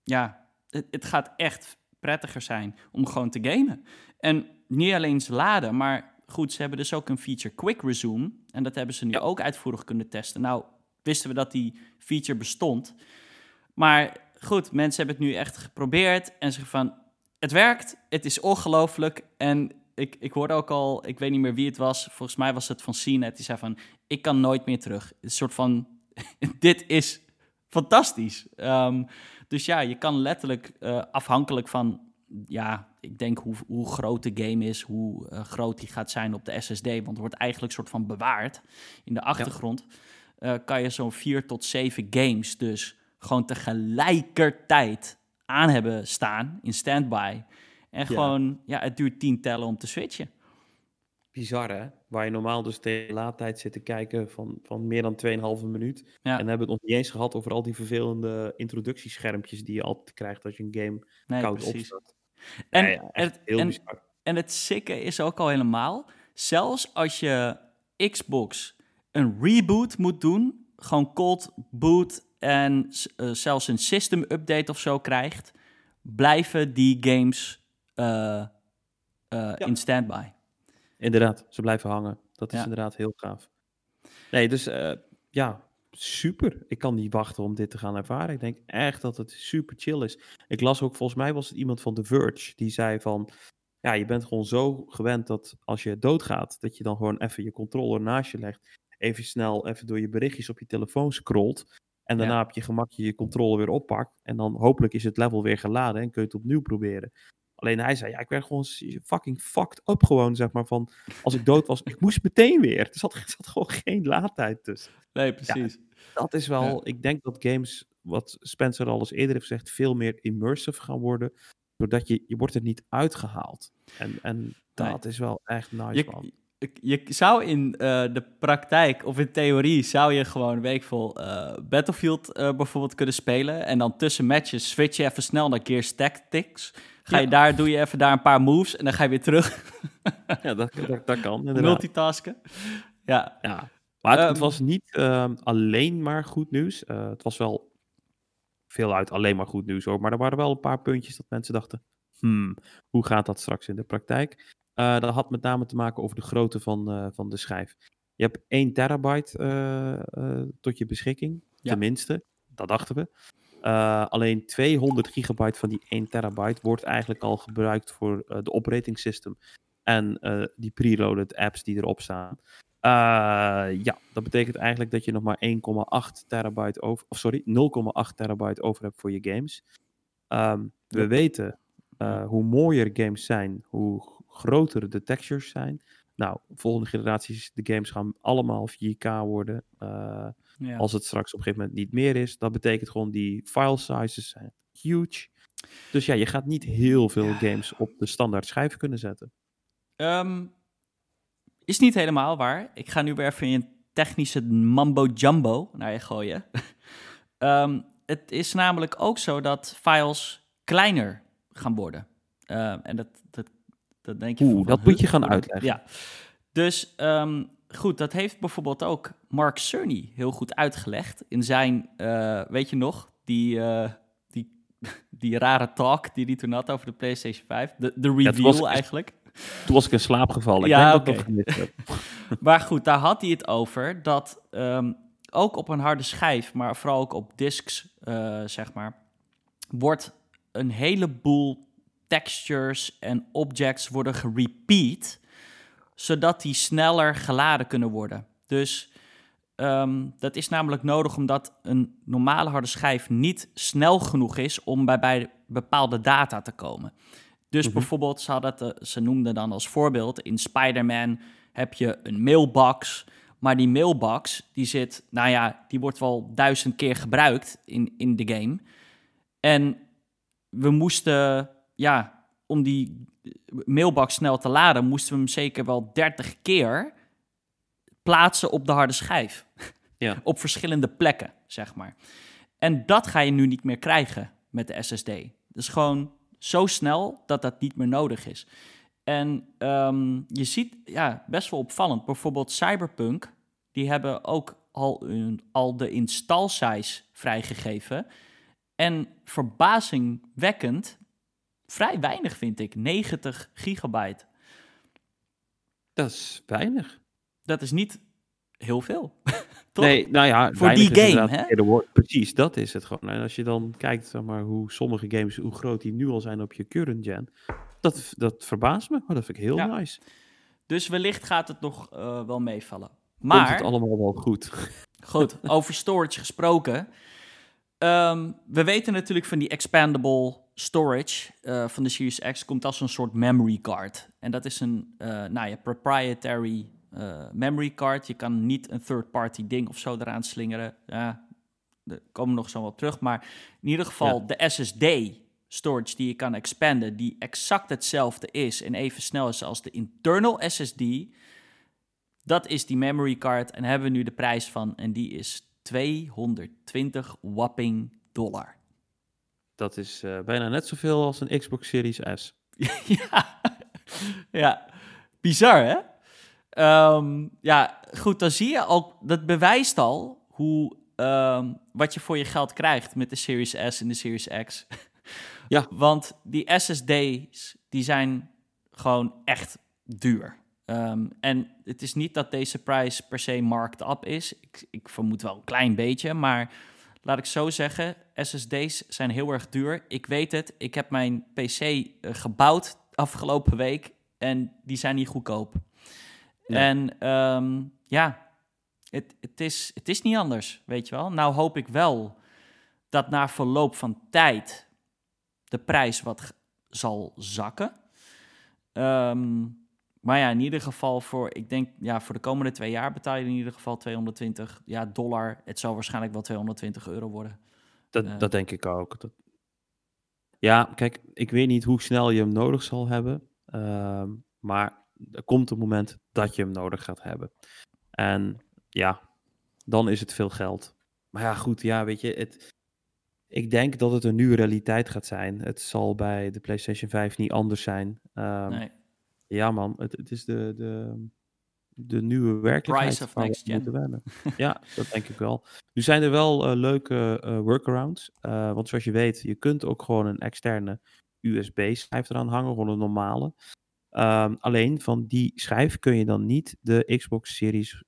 ja, het, het gaat echt prettiger zijn om gewoon te gamen. En niet alleen laden, maar goed, ze hebben dus ook een feature Quick Resume. En dat hebben ze nu Ja. ook uitvoerig kunnen testen. Nou, wisten we dat die feature bestond. Maar goed, mensen hebben het nu echt geprobeerd en zeggen van, het werkt, het is ongelooflijk. En ik, ik hoorde ook al, ik weet niet meer wie het was, volgens mij was het van CNET, die zei van, ik kan nooit meer terug. Een soort van, dit is fantastisch. Ehm, dus ja, je kan letterlijk eh, afhankelijk van, ja, ik denk hoe, hoe groot de game is, hoe eh, groot die gaat zijn op de SSD, want het wordt eigenlijk soort van bewaard in de achtergrond, eh, kan je zo'n vier tot zeven games dus gewoon tegelijkertijd aan hebben staan in standby. En gewoon, ja, het duurt tien tellen om te switchen. bizar hè? Waar je normaal dus tegen laadtijd zit te kijken van, van meer dan 2,5 minuut. Ja. En dan hebben we het nog niet eens gehad over al die vervelende introductieschermpjes die je altijd krijgt als je een game Nee, koud opstart. En, Ja, echt en, heel en, bizar. en het sikke is ook al helemaal, zelfs als je Xbox een reboot moet doen, gewoon cold boot en eh, zelfs een system update of zo krijgt, blijven die games eh, eh, in standby. inderdaad, ze blijven hangen. Dat is Ja. inderdaad heel gaaf. Nee, dus eh, ja, super. Ik kan niet wachten om dit te gaan ervaren. Ik denk echt dat het super chill is. Ik las ook, volgens mij was het iemand van The Verge, die zei van, ja, je bent gewoon zo gewend dat als je doodgaat, dat je dan gewoon even je controller naast je legt, even snel even door je berichtjes op je telefoon scrolt, en daarna Ja. op je gemakje je controller weer oppakt, en dan hopelijk is het level weer geladen en kun je het opnieuw proberen. Alleen hij zei, ja, ik werd gewoon fucking fucked up gewoon, zeg maar, van als ik dood was, ik moest meteen weer. Er zat, er zat gewoon geen laadtijd tussen. Nee, precies. Dat is wel, Ja. ik denk dat games, wat Spencer al eens eerder heeft gezegd, veel meer immersive gaan worden. Doordat je, je wordt er niet uitgehaald. En, en dat is wel echt nice, man. Je, je, je zou in eh, de praktijk of in theorie zou je gewoon weekvol eh Battlefield eh, bijvoorbeeld kunnen spelen. En dan tussen matches switch je even snel naar Gears Tactics. Ga je Ja. daar, doe je even daar een paar moves en dan ga je weer terug Ja, dat, dat, dat kan inderdaad. multitasken. Ja, Ja. Maar het, het Ehm. was niet ehm, alleen maar goed nieuws. Eh, het was wel veel uit alleen maar goed nieuws hoor. Maar er waren wel een paar puntjes dat mensen dachten: hmm, hoe gaat dat straks in de praktijk? Eh, dat had met name te maken over de grootte van, eh, van de schijf. Je hebt 1 terabyte tot je beschikking, Ja. tenminste. Dat dachten we. Eh, alleen 200 gigabyte van die 1 terabyte wordt eigenlijk al gebruikt voor eh, de operating system en eh, die preloaded apps die erop staan. Ja, dat betekent eigenlijk dat je nog maar 1,8 terabyte over, of sorry, 0,8 terabyte over hebt voor je games. Ehm, we Ja. weten hoe mooier games zijn, hoe groter de textures zijn. Nou, volgende generaties, de games gaan allemaal 4K worden. Ja. als het straks op een gegeven moment niet meer is, dat betekent gewoon die file sizes zijn huge. Dus ja, je gaat niet heel veel games op de standaard schijf kunnen zetten. Ehm, is niet helemaal waar. Ik ga nu weer even een technische mambo jumbo naar je gooien. Ehm, het is namelijk ook zo dat files kleiner gaan worden. Ehm, en dat, dat, dat denk je Oeh, van, dat moet je gaan uitleggen. Ja. Dus goed, dat heeft bijvoorbeeld ook Mark Cerny heel goed uitgelegd in zijn, eh, weet je nog, die, eh, die, die rare talk die hij toen had over de PlayStation 5. De, de reveal eigenlijk. Toen was ik in slaap gevallen. Ik Ja, denk dat ik oké. dat gemist heb. Maar goed, daar had hij het over dat ehm, ook op een harde schijf, maar vooral ook op discs, eh, zeg maar, wordt een heleboel textures en objects worden gerepeat, zodat die sneller geladen kunnen worden. Dus ehm, dat is namelijk nodig omdat een normale harde schijf niet snel genoeg is om bij, bij bepaalde data te komen. Dus Mhm. bijvoorbeeld, ze, hadden het, eh, ze noemden dan als voorbeeld, in Spider-Man heb je een mailbox, maar die mailbox, die zit, nou ja, die wordt wel duizend keer gebruikt in, in de game. En we moesten, ja, om die mailbox snel te laden, moesten we hem zeker wel 30 keer plaatsen op de harde schijf. Ja. op verschillende plekken, zeg maar. En dat ga je nu niet meer krijgen met de SSD. Dus gewoon zo snel dat dat niet meer nodig is. En ehm, je ziet, ja, best wel opvallend. Bijvoorbeeld Cyberpunk, die hebben ook al, een, al de install size vrijgegeven. En verbazingwekkend, vrij weinig vind ik, 90 gigabyte. Dat is weinig. Dat is niet heel veel. Toch? Nee, nou ja, Voor die game, hè? Precies, dat is het gewoon. En als je dan kijkt zeg maar, hoe sommige games, hoe groot die nu al zijn op je current gen, dat, dat verbaast me. Oh, dat vind ik heel Ja. nice. Dus wellicht gaat het nog eh, wel meevallen. Maar... Komt Maar, het allemaal wel goed. goed, over storage gesproken. Ehm, we weten natuurlijk van die expandable storage eh, van de Series X komt als een soort memory card. En dat is een eh, nou ja, proprietary eh, memory card. Je kan niet een third-party ding of zo eraan slingeren. Ja, daar komen we nog zo wel terug. Maar in ieder geval de SSD storage die je kan expanden, die exact hetzelfde is en even snel is als de internal SSD. Dat is die memory card en hebben we nu de prijs van en die is 220 whopping dollar. Dat is eh, bijna net zoveel als een Xbox Series S. ja. ja, bizar hè? Ehm, ja, goed, dan zie je al, dat bewijst al hoe, ehm, wat je voor je geld krijgt met de Series S en de Series X. Ja. Want die SSD's, die zijn gewoon echt duur. Ehm, en het is niet dat deze prijs per se marked up is. Ik, ik vermoed wel een klein beetje, maar laat ik zo zeggen, SSD's zijn heel erg duur. Ik weet het, ik heb mijn PC eh, gebouwd afgelopen week en die zijn niet goedkoop. En ehm, ja, het, het, is, het is niet anders, weet je wel. Nou hoop ik wel dat na verloop van tijd de prijs wat zal zakken. Ehm, maar ja, in ieder geval voor, ik denk, ja, voor de komende twee jaar betaal je in ieder geval 220 ja, dollar. Het zal waarschijnlijk wel 220 euro worden. Dat, uh, dat denk ik ook. Dat... Ja, kijk, ik weet niet hoe snel je hem nodig zal hebben. Uh, maar er komt een moment dat je hem nodig gaat hebben. En ja, dan is het veel geld. Maar ja, goed, ja, weet je, het, ik denk dat het een nieuwe realiteit gaat zijn. Het zal bij de PlayStation 5 niet anders zijn. Um, nee. Ja, man, het, het is de, de, de nieuwe werkelijkheid. Price of next gen. ja, dat denk ik wel. Nu zijn er wel uh, leuke uh, workarounds. Uh, want zoals je weet, je kunt ook gewoon een externe USB-schijf eraan hangen, gewoon een normale. Um, alleen van die schijf kun je dan niet de Xbox Series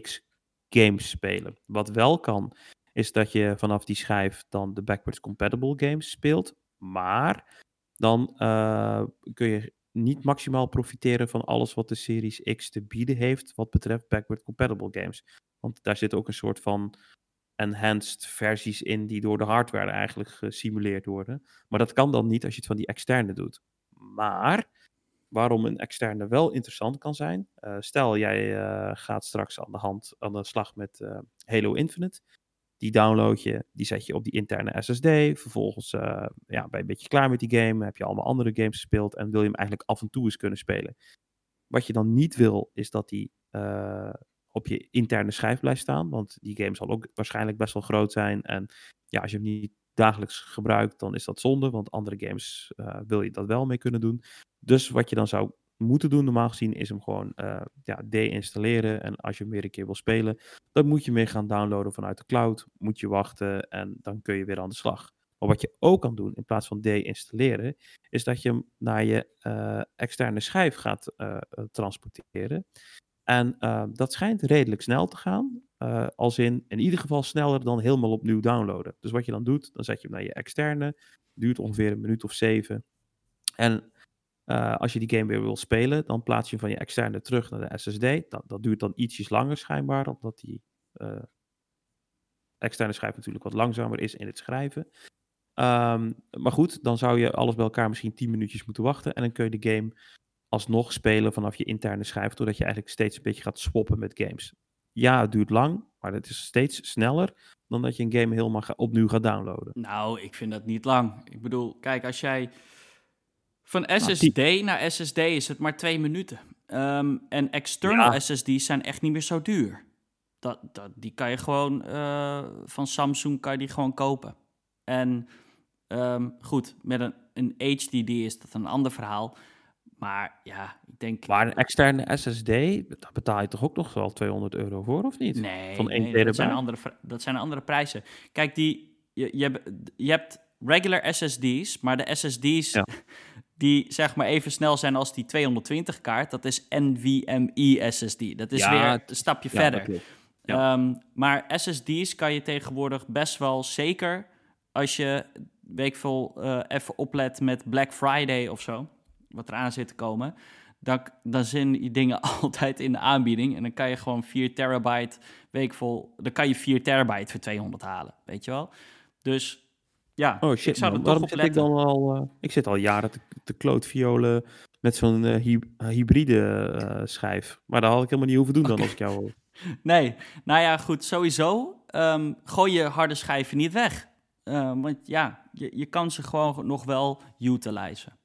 X games spelen. Wat wel kan, is dat je vanaf die schijf dan de backwards compatible games speelt. Maar dan uh, kun je niet maximaal profiteren van alles wat de Series X te bieden heeft wat betreft backward compatible games. Want daar zit ook een soort van enhanced versies in die door de hardware eigenlijk gesimuleerd worden. Maar dat kan dan niet als je het van die externe doet. Maar waarom een externe wel interessant kan zijn. Uh, stel, jij uh, gaat straks aan de hand aan de slag met uh, Halo Infinite. Die download je, die zet je op die interne SSD. Vervolgens ja, ben je een beetje klaar met die game. Heb je allemaal andere games gespeeld en wil je hem eigenlijk af en toe eens kunnen spelen. Wat je dan niet wil, is dat die op je interne schijf blijft staan. Want die game zal ook waarschijnlijk best wel groot zijn. En ja, als je hem niet dagelijks gebruikt, dan is dat zonde. Want andere games wil je dat wel mee kunnen doen. Dus wat je dan zou moeten doen, normaal gezien, is hem gewoon uh, ja, deinstalleren. En als je hem weer een keer wil spelen, dan moet je weer gaan downloaden vanuit de cloud. Moet je wachten en dan kun je weer aan de slag. Maar wat je ook kan doen, in plaats van deinstalleren, is dat je hem naar je uh, externe schijf gaat transporteren. En dat schijnt redelijk snel te gaan. Als in, in ieder geval sneller dan helemaal opnieuw downloaden. Dus wat je dan doet, dan zet je hem naar je externe. Duurt ongeveer een minuut of zeven. En uh, als je die game weer wil spelen, dan plaats je hem van je externe terug naar de SSD. Dat, dat duurt dan ietsjes langer schijnbaar, omdat die uh, externe schijf natuurlijk wat langzamer is in het schrijven. Um, maar goed, dan zou je alles bij elkaar misschien 10 minuutjes moeten wachten. En dan kun je de game alsnog spelen vanaf je interne schijf, doordat je eigenlijk steeds een beetje gaat swappen met games. Ja, het duurt lang, maar het is steeds sneller dan dat je een game helemaal ga, opnieuw gaat downloaden. Nou, ik vind dat niet lang. Ik bedoel, kijk, als jij van SSD nou, naar SSD is het maar twee minuten. Um, en external ja. SSD's zijn echt niet meer zo duur. Dat, dat, die kan je gewoon uh, van Samsung kan je die gewoon kopen. En um, goed, met een, een HDD is dat een ander verhaal. Maar ja, ik denk... Maar een externe SSD, daar betaal je toch ook nog wel 200 euro voor, of niet? Nee, Van nee dat, zijn andere, dat zijn andere prijzen. Kijk, die, je, je, je hebt regular SSD's, maar de SSD's... Ja. die zeg maar even snel zijn als die 220 kaart. Dat is NVMe SSD. Dat is weer een stapje ja, verder. Ja. Um, maar SSD's kan je tegenwoordig best wel zeker als je weekvol uh, even oplet met Black Friday of zo, wat eraan zit te komen. Dan, dan zijn die dingen altijd in de aanbieding. En dan kan je gewoon 4 terabyte weekvol. Dan kan je 4 terabyte voor 200 halen. Weet je wel? Dus ja, oh shit, ik zou man. Waarom zit ik dan al... Uh, ik zit al jaren te, te klootviolen met zo'n uh, hy hybride uh, schijf. Maar daar had ik helemaal niet hoeven doen okay. dan als ik jou... nee, nou ja, goed, sowieso. Um, gooi je harde schijven niet weg. Uh, want ja, je, je kan ze gewoon nog wel utilizen.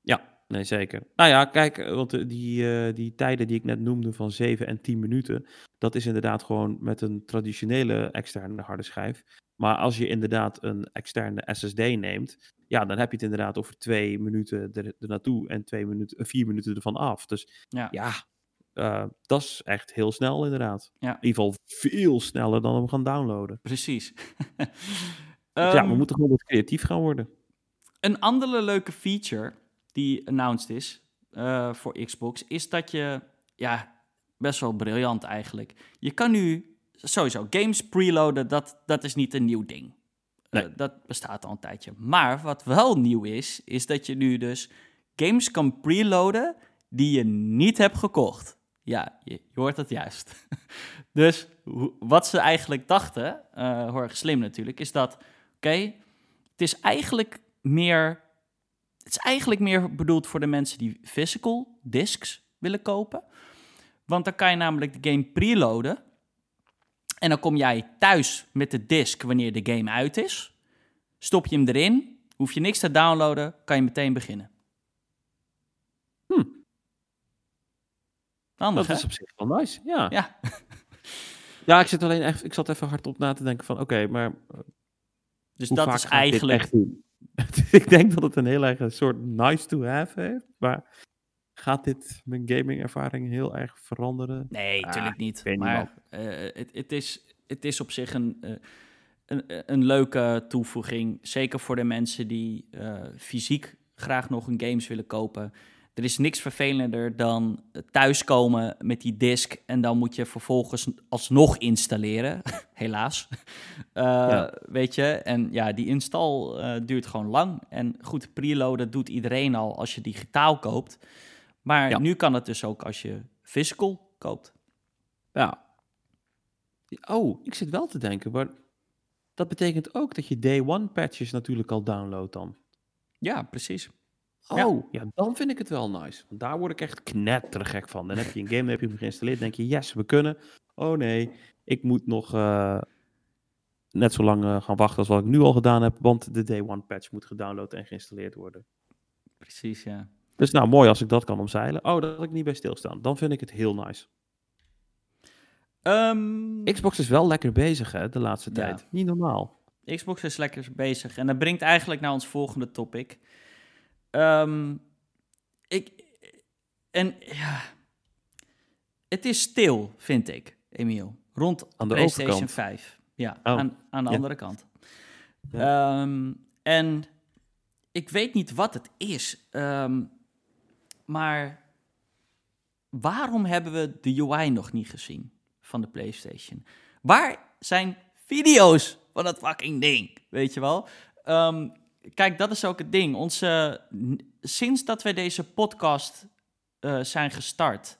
Ja, nee, zeker. Nou ja, kijk, want die, die tijden die ik net noemde van 7 en 10 minuten... dat is inderdaad gewoon met een traditionele externe harde schijf... Maar als je inderdaad een externe SSD neemt, ja, dan heb je het inderdaad over twee minuten er, er naartoe en twee minuten, eh, vier minuten ervan af. Dus ja, ja uh, dat is echt heel snel inderdaad. Ja. In ieder geval veel sneller dan we gaan downloaden. Precies. dus ja, we um, moeten gewoon wat creatief gaan worden. Een andere leuke feature die announced is uh, voor Xbox, is dat je ja, best wel briljant eigenlijk. Je kan nu sowieso games preloaden, dat, dat is niet een nieuw ding. Eh, dat bestaat al een tijdje. Maar wat wel nieuw is, is dat je nu dus games kan preloaden die je niet hebt gekocht. Ja, je, je hoort het juist. dus wat ze eigenlijk dachten, eh heel erg slim natuurlijk, is dat, oké, het is eigenlijk meer, het is eigenlijk meer bedoeld voor de mensen die physical discs willen kopen. Want dan kan je namelijk de game preloaden. En dan kom jij thuis met de disc wanneer de game uit is. Stop je hem erin, hoef je niks te downloaden, kan je meteen beginnen. Hm. Handig, Dat is op zich wel nice. Ja. Ja. Ja, ik zit alleen echt, ik zat even hardop na te denken van, oké, maar Dus hoe dat is eigenlijk... ik denk dat het een heel erg een soort nice to have heeft, maar gaat dit mijn gaming ervaring heel erg veranderen? Nee, Ah, natuurlijk niet. weet niet, Maar eh, het, is, het is op zich een, eh, een, een leuke toevoeging. Zeker voor de mensen die eh, fysiek graag nog een games willen kopen. Er is niks vervelender dan thuiskomen met die disc en dan moet je vervolgens alsnog installeren. Helaas. Eh, Ja. Weet je, en ja, die install eh, duurt gewoon lang. En goed, preloaden doet iedereen al als je digitaal koopt. Maar Ja. nu kan het dus ook als je physical koopt. Ja. Oh, ik zit wel te denken, maar dat betekent ook dat je day one patches natuurlijk al downloadt dan. Ja, precies. Oh, ja. dan vind ik het wel nice. Want daar word ik echt knettergek van. Dan heb je een game, dan heb je hem geïnstalleerd, denk je, yes, we kunnen. Oh nee, ik moet nog eh, net zo lang eh, gaan wachten als wat ik nu al gedaan heb, want de day one patch moet gedownload en geïnstalleerd worden. Precies, ja. Dus nou, mooi als ik dat kan omzeilen. Oh, dat had ik niet bij stilstaan. Dan vind ik het heel nice. Ehm, Xbox is wel lekker bezig, hè, de laatste Ja. tijd. Niet normaal. Xbox is lekker bezig. En dat brengt eigenlijk naar ons volgende topic. Ehm, ik, en ja, het is stil, vind ik, Emiel. Rond Aan de PlayStation overkant. 5. Ja, Oh, aan, aan de ja. andere kant. Ehm, en ik weet niet wat het is. ehm, maar waarom hebben we de UI nog niet gezien van de PlayStation? Waar zijn video's van dat fucking ding? Weet je wel? Kijk, dat is ook het ding. Onze, sinds dat wij deze podcast eh, zijn gestart,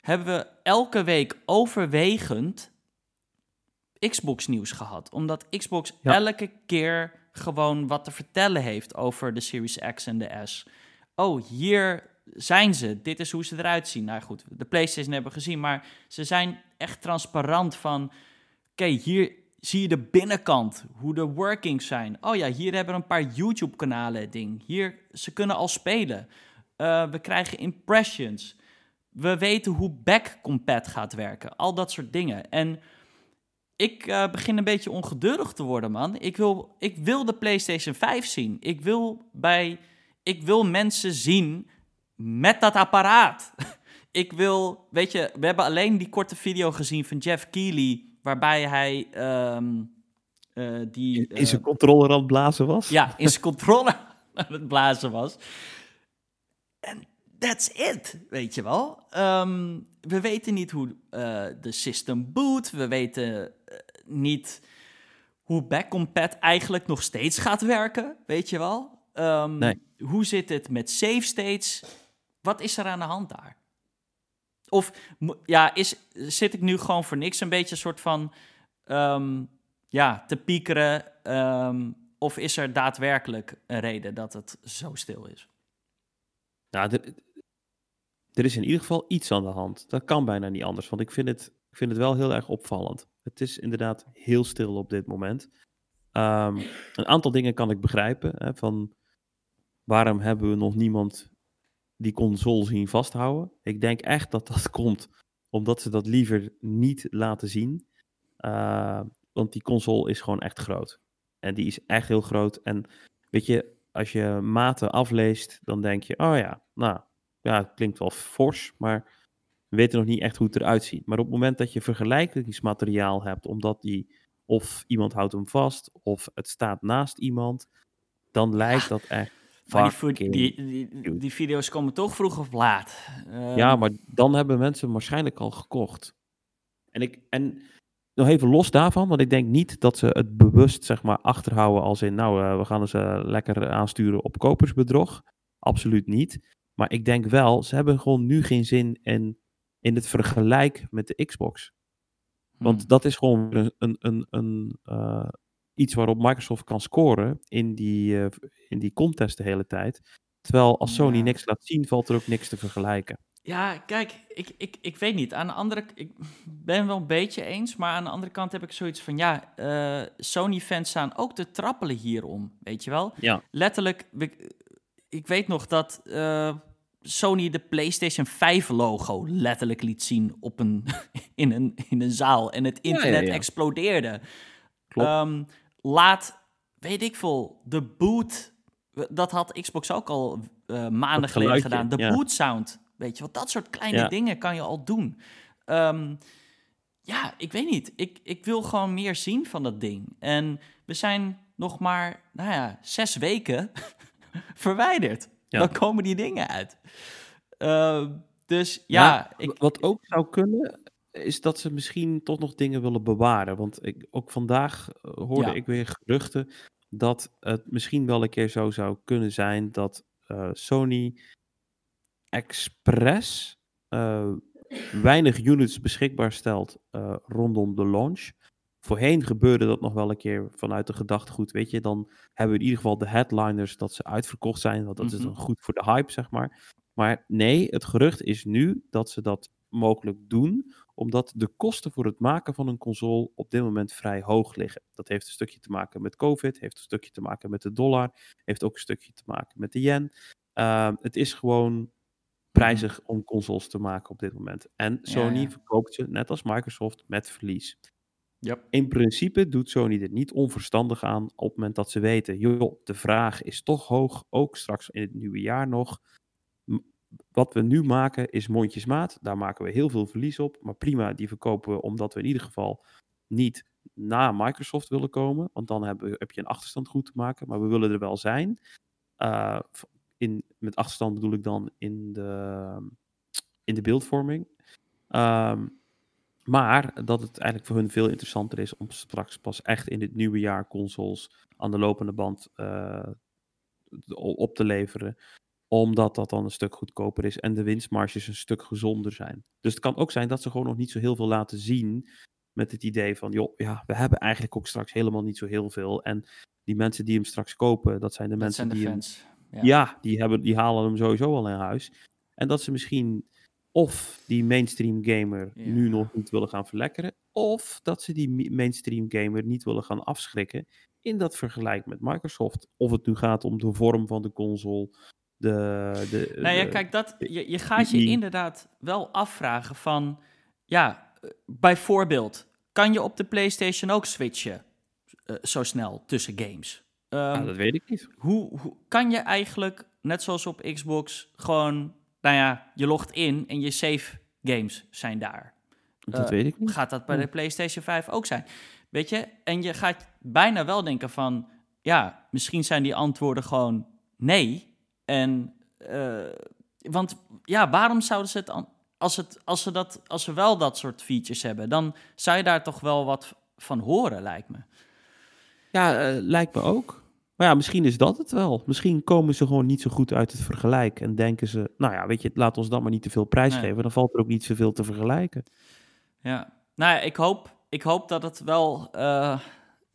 hebben we elke week overwegend Xbox nieuws gehad. Omdat Xbox Ja. elke keer gewoon wat te vertellen heeft over de Series X en de S. Oh, hier zijn ze. Dit is hoe ze eruit zien. Nou goed, de PlayStation hebben we gezien, maar ze zijn echt transparant van... Oké, hier zie je de binnenkant, hoe de workings zijn. Oh ja, hier hebben we een paar YouTube-kanalen ding. Hier, ze kunnen al spelen. Eh, we krijgen impressions. We weten hoe backcompat gaat werken. Al dat soort dingen. En ik eh, begin een beetje ongeduldig te worden, man. Ik wil, ik wil de PlayStation 5 zien. Ik wil, bij, ik wil mensen zien met dat apparaat. ik wil, weet je, we hebben alleen die korte video gezien van Jeff Keighley, waarbij hij ehm, eh, die... In zijn eh, controller aan het blazen was. ja, in zijn controle aan het blazen was. En that's it, weet je wel. Ehm, we weten niet hoe eh, de system boot. We weten niet hoe backcompat eigenlijk nog steeds gaat werken, weet je wel. Ehm, Nee. Hoe zit het met save states? Wat is er aan de hand daar? Of ja, is, zit ik nu gewoon voor niks een beetje een soort van ehm, ja, te piekeren? ehm, of is er daadwerkelijk een reden dat het zo stil is? Nou, er, er is in ieder geval iets aan de hand. Dat kan bijna niet anders, want ik vind het, ik vind het wel heel erg opvallend. Het is inderdaad heel stil op dit moment. Ehm, een aantal dingen kan ik begrijpen. Hè, van waarom hebben we nog niemand die console zien vasthouden? Ik denk echt dat dat komt omdat ze dat liever niet laten zien. Uh, want die console is gewoon echt groot. En die is echt heel groot. En weet je, als je maten afleest, dan denk je, oh ja, nou, ja, het klinkt wel fors, maar we weten nog niet echt hoe het eruit ziet. Maar op het moment dat je vergelijkingsmateriaal hebt, omdat die, of iemand houdt hem vast, of het staat naast iemand, dan lijkt dat echt Maar die, die, die, die video's komen toch vroeg of laat. Ehm, Ja, maar dan hebben mensen waarschijnlijk al gekocht. En, ik, en nog even los daarvan, want ik denk niet dat ze het bewust zeg maar, achterhouden als in, nou, eh, we gaan ze lekker aansturen op kopersbedrog. Absoluut niet. Maar ik denk wel, ze hebben gewoon nu geen zin in, in het vergelijk met de Xbox. Want hmm. dat is gewoon een, een, een, een, eh, iets waarop Microsoft kan scoren in die, eh, in die contest de hele tijd. Terwijl als Sony Ja. niks laat zien, valt er ook niks te vergelijken. Ja, kijk, ik, ik, ik weet niet. Aan de andere ik ben wel een beetje eens, maar aan de andere kant heb ik zoiets van, ja, eh, Sony-fans staan ook te trappelen hierom, weet je wel? Ja. Letterlijk, we- ik weet nog dat eh, Sony de PlayStation 5-logo letterlijk liet zien op een, in, een, in een zaal en het ja, internet ja. explodeerde. Klopt. Ehm, laat, weet ik veel, de boot, dat had Xbox ook al eh, maanden geleden gedaan. De ja. boot sound, weet je wat, dat soort kleine Ja. dingen kan je al doen. Ehm, ja, ik weet niet. Ik, ik wil gewoon meer zien van dat ding. En we zijn nog maar, nou ja, zes weken verwijderd. Ja. Dan komen die dingen uit. Ehm, dus ja, Maar ik, wat ook zou kunnen, is dat ze misschien toch nog dingen willen bewaren. Want ik, ook vandaag eh, hoorde Ja. ik weer geruchten dat het misschien wel een keer zo zou kunnen zijn dat eh, Sony Express eh, weinig units beschikbaar stelt rondom de launch. Voorheen gebeurde dat nog wel een keer vanuit de gedachtegoed, weet je, dan hebben we in ieder geval de headliners dat ze uitverkocht zijn, want dat is Mhm. dan goed voor de hype, zeg maar. Maar nee, het gerucht is nu dat ze dat mogelijk doen, omdat de kosten voor het maken van een console op dit moment vrij hoog liggen. Dat heeft een stukje te maken met COVID, heeft een stukje te maken met de dollar, heeft ook een stukje te maken met de yen. Ehm, het is gewoon prijzig om consoles te maken op dit moment. En Sony ja. verkoopt ze, net als Microsoft, met verlies. Yep. In principe doet Sony er niet onverstandig aan op het moment dat ze weten, joh, de vraag is toch hoog, ook straks in het nieuwe jaar nog. Wat we nu maken is mondjesmaat, daar maken we heel veel verlies op, maar prima, die verkopen we omdat we in ieder geval niet na Microsoft willen komen, want dan we- heb je een achterstand goed te maken, maar we willen er wel zijn. Eh, in, met achterstand bedoel ik dan in de, in de beeldvorming. Ehm, maar dat het eigenlijk voor hun veel interessanter is om straks pas echt in het nieuwe jaar consoles aan de lopende band eh, op te leveren. Omdat dat dan een stuk goedkoper is en de winstmarges een stuk gezonder zijn. Dus het kan ook zijn dat ze gewoon nog niet zo heel veel laten zien. Met het idee van, joh, ja, we hebben eigenlijk ook straks helemaal niet zo heel veel. En die mensen die hem straks kopen, dat zijn de dat mensen zijn de die hem. Ja. ja, die, hebben, die halen hem sowieso al in huis. En dat ze misschien of die mainstream gamer Ja. nu nog niet willen gaan verlekkeren, of dat ze die mainstream gamer niet willen gaan afschrikken in dat vergelijk met Microsoft. Of het nu gaat om de vorm van de console, de... de Nou ja, de- kijk, dat, je, je gaat je die- inderdaad wel afvragen van... Ja, bijvoorbeeld, kan je op de PlayStation ook switchen eh, zo snel tussen games? Ja, dat weet ik niet. hoe, hoe kan je eigenlijk, net zoals op Xbox, gewoon... Nou ja, je logt in en je save games zijn daar. Dat Eh, weet ik niet. Gaat dat bij de. PlayStation 5 ook zijn? Weet je? En je gaat bijna wel denken van... Ja, misschien zijn die antwoorden gewoon nee. En... eh, want ja, waarom zouden ze het... Als, het, als, ze dat, als ze wel dat soort features hebben... dan zou je daar toch wel wat van horen, lijkt me. Ja, eh, lijkt me ook. Maar ja, misschien is dat het wel. Misschien komen ze gewoon niet zo goed uit het vergelijk. En denken ze, nou ja, weet je, laat ons dan maar niet te veel prijs Nee. geven. Dan valt er ook niet zoveel te vergelijken. Ja. Nou ja, ik hoop, ik hoop dat het wel... eh,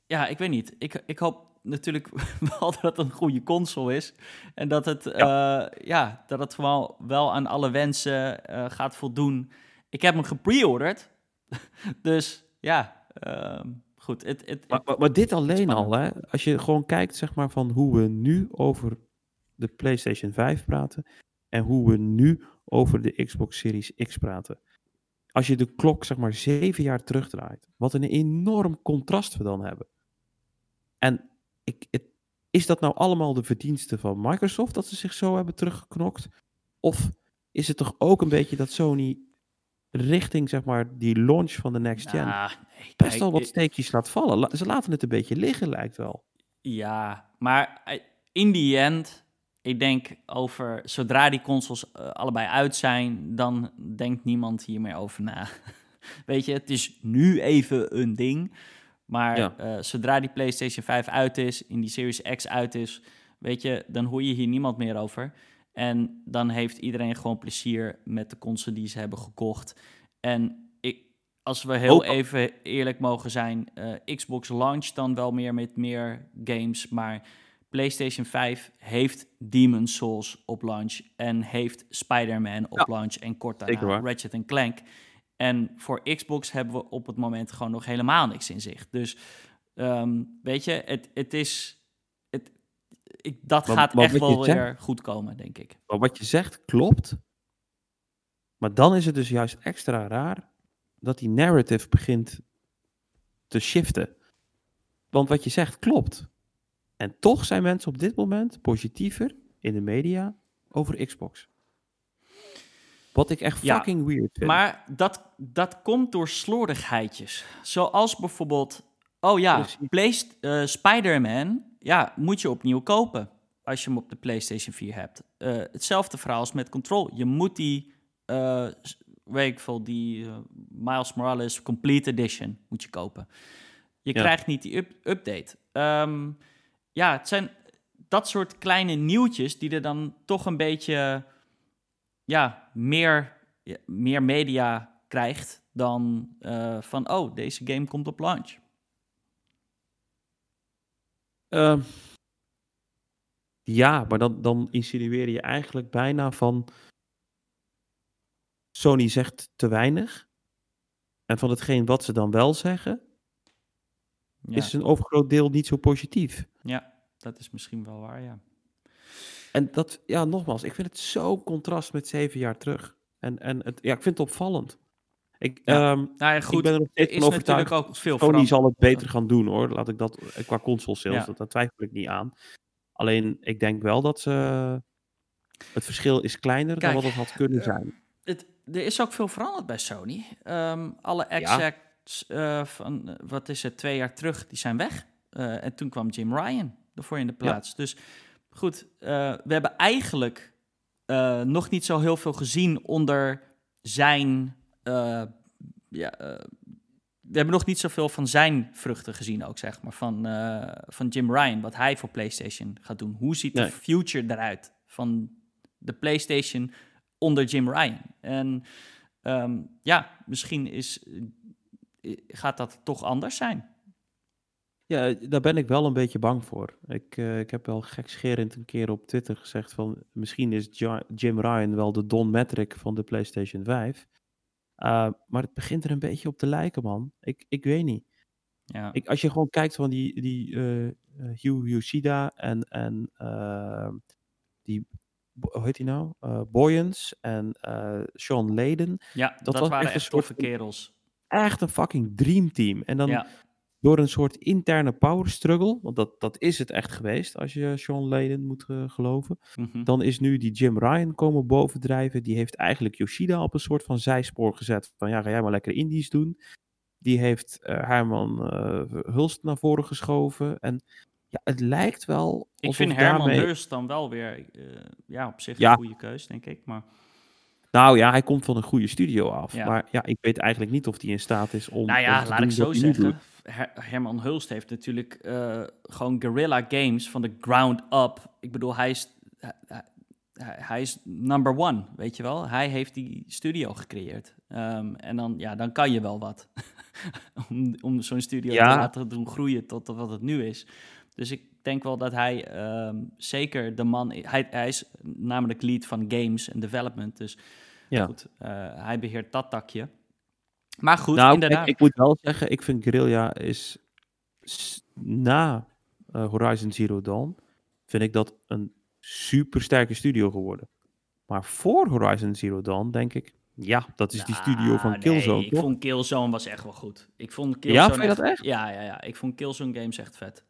ja, ik weet niet. Ik, ik hoop natuurlijk wel dat het een goede console is. En dat het, ja. ja, dat het gewoon wel aan alle wensen eh, gaat voldoen. Ik heb hem gepreorderd. dus ja, ehm, goed. Het, het, Maar, maar, maar dit alleen al, hè, als je gewoon kijkt zeg maar, van hoe we nu over de PlayStation 5 praten en hoe we nu over de Xbox Series X praten. Als je de klok zeg maar zeven jaar terugdraait, wat een enorm contrast we dan hebben. En ik, het, is dat nou allemaal de verdienste van Microsoft dat ze zich zo hebben teruggeknokt? Of is het toch ook een beetje dat Sony richting zeg maar die launch van de next gen nou, nee, best kijk, wel wat steekjes laat vallen. La- ze laten het een beetje liggen, lijkt wel. Ja, maar eh, in die end, ik denk over zodra die consoles eh, allebei uit zijn, dan denkt niemand hier meer over na. Weet je, het is nu even een ding. Maar Ja. eh, zodra die PlayStation 5 uit is, in die Series X uit is, weet je, dan hoor je hier niemand meer over. En dan heeft iedereen gewoon plezier met de console die ze hebben gekocht. En ik, als we heel even eerlijk mogen zijn, eh, Xbox launcht dan wel meer met meer games, maar PlayStation 5 heeft Demon's Souls op launch en heeft Spider-Man op Ja, launch en kort daarna. Ratchet Clank. En voor Xbox hebben we op het moment gewoon nog helemaal niks in zicht. Dus ehm, weet je, het, het is. Het, ik, dat Maar- gaat maar echt wel zegt- weer goed komen, denk ik. Maar wat je zegt klopt. Maar dan is het dus juist extra raar dat die narrative begint te shiften. Want wat je zegt klopt. En toch zijn mensen op dit moment positiever in de media over Xbox. Wat ik echt Ja, fucking weird vind. Maar dat, dat komt door slordigheidjes. Zoals bijvoorbeeld, oh ja, eh, Spider-Man, ja, moet je opnieuw kopen als je hem op de PlayStation 4 hebt. Eh, hetzelfde verhaal als met Control. Je moet die, s- weet ik veel, die Miles Morales Complete Edition moet je kopen. Je Ja. krijgt niet die up- update. Ehm, ja, het zijn dat soort kleine nieuwtjes die er dan toch een beetje ja, meer, ja, meer media krijgt dan eh, van, oh, deze game komt op launch. Ehm, ja, maar dan, dan insinueer je eigenlijk bijna van... Sony zegt te weinig. En van hetgeen wat ze dan wel zeggen, Ja, is een overgroot deel niet zo positief. ja, dat is misschien wel waar, ja. En dat, ja, nogmaals, ik vind het zo'n contrast met zeven jaar terug. En, en het, ja, ik vind het opvallend. Ik, Ja, ehm, Nou ja, ik goed, ben er nog steeds van natuurlijk overtuigd. ook veel Sony veranderd. zal het beter gaan doen hoor. Laat ik dat eh, qua console sales, Ja. dat, daar twijfel ik niet aan. Alleen ik denk wel dat ze. Het verschil is kleiner Kijk, dan wat het had kunnen eh, zijn. Het, er is ook veel veranderd bij Sony. Ehm, alle execs eh, van, wat is het, twee jaar terug, die zijn weg. En toen kwam Jim Ryan ervoor in de plaats. Dus goed, eh, we hebben eigenlijk eh, nog niet zo heel veel gezien onder zijn... eh, ja, we hebben nog niet zoveel van zijn vruchten gezien ook, zeg maar. Van, van Jim Ryan, wat hij voor PlayStation gaat doen. Hoe ziet de future eruit van de PlayStation onder Jim Ryan? En ehm, ja, misschien is, gaat dat toch anders zijn. Ja, daar ben ik wel een beetje bang voor. Ik, eh, ik heb wel gekscherend een keer op Twitter gezegd van misschien is Ja- Jim Ryan wel de Don Metric van de PlayStation 5. Uh, maar het begint er een beetje op te lijken, man. Ik, ik weet niet. Ja, Ik, als je gewoon kijkt van die, die eh, eh, Hugh Yoshida en, en eh, die, hoe heet hij nou? Eh Boyens en eh Sean Layden. ja dat, was waren echt echt toffe kerels. Echt een fucking dreamteam. En dan Ja, door een soort interne power struggle, want dat, dat is het echt geweest als je Sean Layden moet eh, geloven. mhm. Dan is nu die Jim Ryan komen bovendrijven. Die heeft eigenlijk Yoshida op een soort van zijspoor gezet. Van ja, ga jij maar lekker indies doen. Die heeft eh Herman eh, Hulst naar voren geschoven. En ja, het lijkt wel. ik vind Herman daarmee- Hurst dan wel weer ja, op zich Ja. een goede keus, denk ik. Maar Nou ja, hij komt van een goede studio af. Ja. Maar ja, ik weet eigenlijk niet of hij in staat is om. Nou ja, laat ik zo zeggen. Her- Herman Hulst heeft natuurlijk eh, gewoon Guerrilla Games van de ground up. Ik bedoel, hij is, hij, is number one, weet je wel. Hij heeft die studio gecreëerd. Ehm, en dan, ja, dan kan je wel wat. om om zo'n studio Ja. te laten doen groeien tot wat het nu is. Dus ik denk wel dat hij ehm, zeker de man... Hij, hij is namelijk lead van games en development. Dus Ja. goed, eh, hij beheert dat takje. Maar goed, nou, inderdaad. Ik, ik moet wel zeggen, ik vind Guerrilla is na eh, Horizon Zero Dawn vind ik dat een super sterke studio geworden. Maar voor Horizon Zero Dawn denk ik, ja, dat is die studio van Nou, Killzone, Nee, ik toch? vond Killzone was echt wel goed. Ik vond Killzone vond je dat echt? Ja, ja, ja. Ik vond Killzone games echt vet.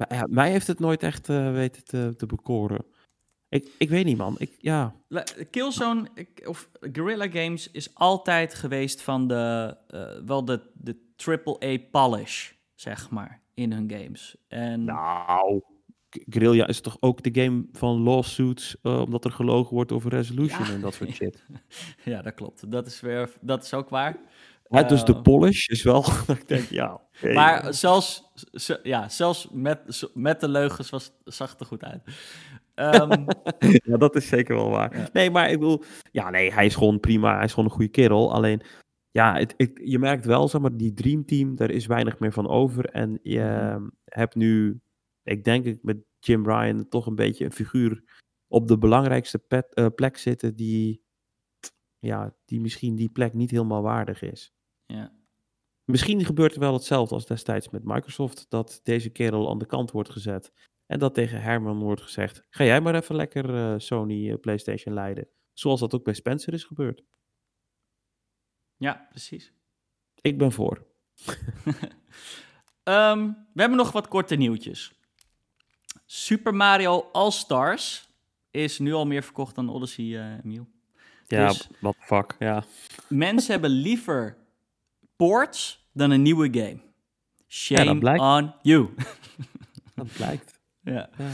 Maar ja, mij heeft het nooit echt eh, weten te, te bekoren. Ik, ik weet niet, man. Ik, ja, Killzone ik- of Guerrilla Games is altijd geweest van de eh, wel de, de AAA polish, zeg maar, in hun games. En nou, Guerrilla is toch ook de game van lawsuits, eh, omdat er gelogen wordt over resolution Ja. en dat soort shit. Ja, dat klopt. Dat is, weer, dat is ook waar. Ja, dus de Eh, polish is wel, ik denk, ja. oké. Maar zelfs, ja, zelfs met, met de leugens was, zag het er goed uit. Ehm, ja, dat is zeker wel waar. Ja. Nee, maar ik bedoel, ja, nee, hij is gewoon prima. Hij is gewoon een goede kerel. Alleen, ja, het, je merkt wel, zeg maar, die Dream Team, daar is weinig meer van over. En je Mhm. hebt nu, ik denk ik, met Jim Ryan toch een beetje een figuur op de belangrijkste pet- eh, plek zitten die, ja, die misschien die plek niet helemaal waardig is. ja. Misschien gebeurt er wel hetzelfde als destijds met Microsoft, dat deze kerel aan de kant wordt gezet. En dat tegen Herman wordt gezegd: ga jij maar even lekker eh, Sony eh, PlayStation leiden. Zoals dat ook bij Spencer is gebeurd. ja, precies. Ik ben voor. Ehm, we hebben nog wat korte nieuwtjes. Super Mario All-Stars is nu al meer verkocht dan Odyssey, Emiel. Ja, Dus- the fuck. Ja. Mensen hebben liever ports dan een nieuwe game. Shame on you. Dat blijkt. Ja. Ja.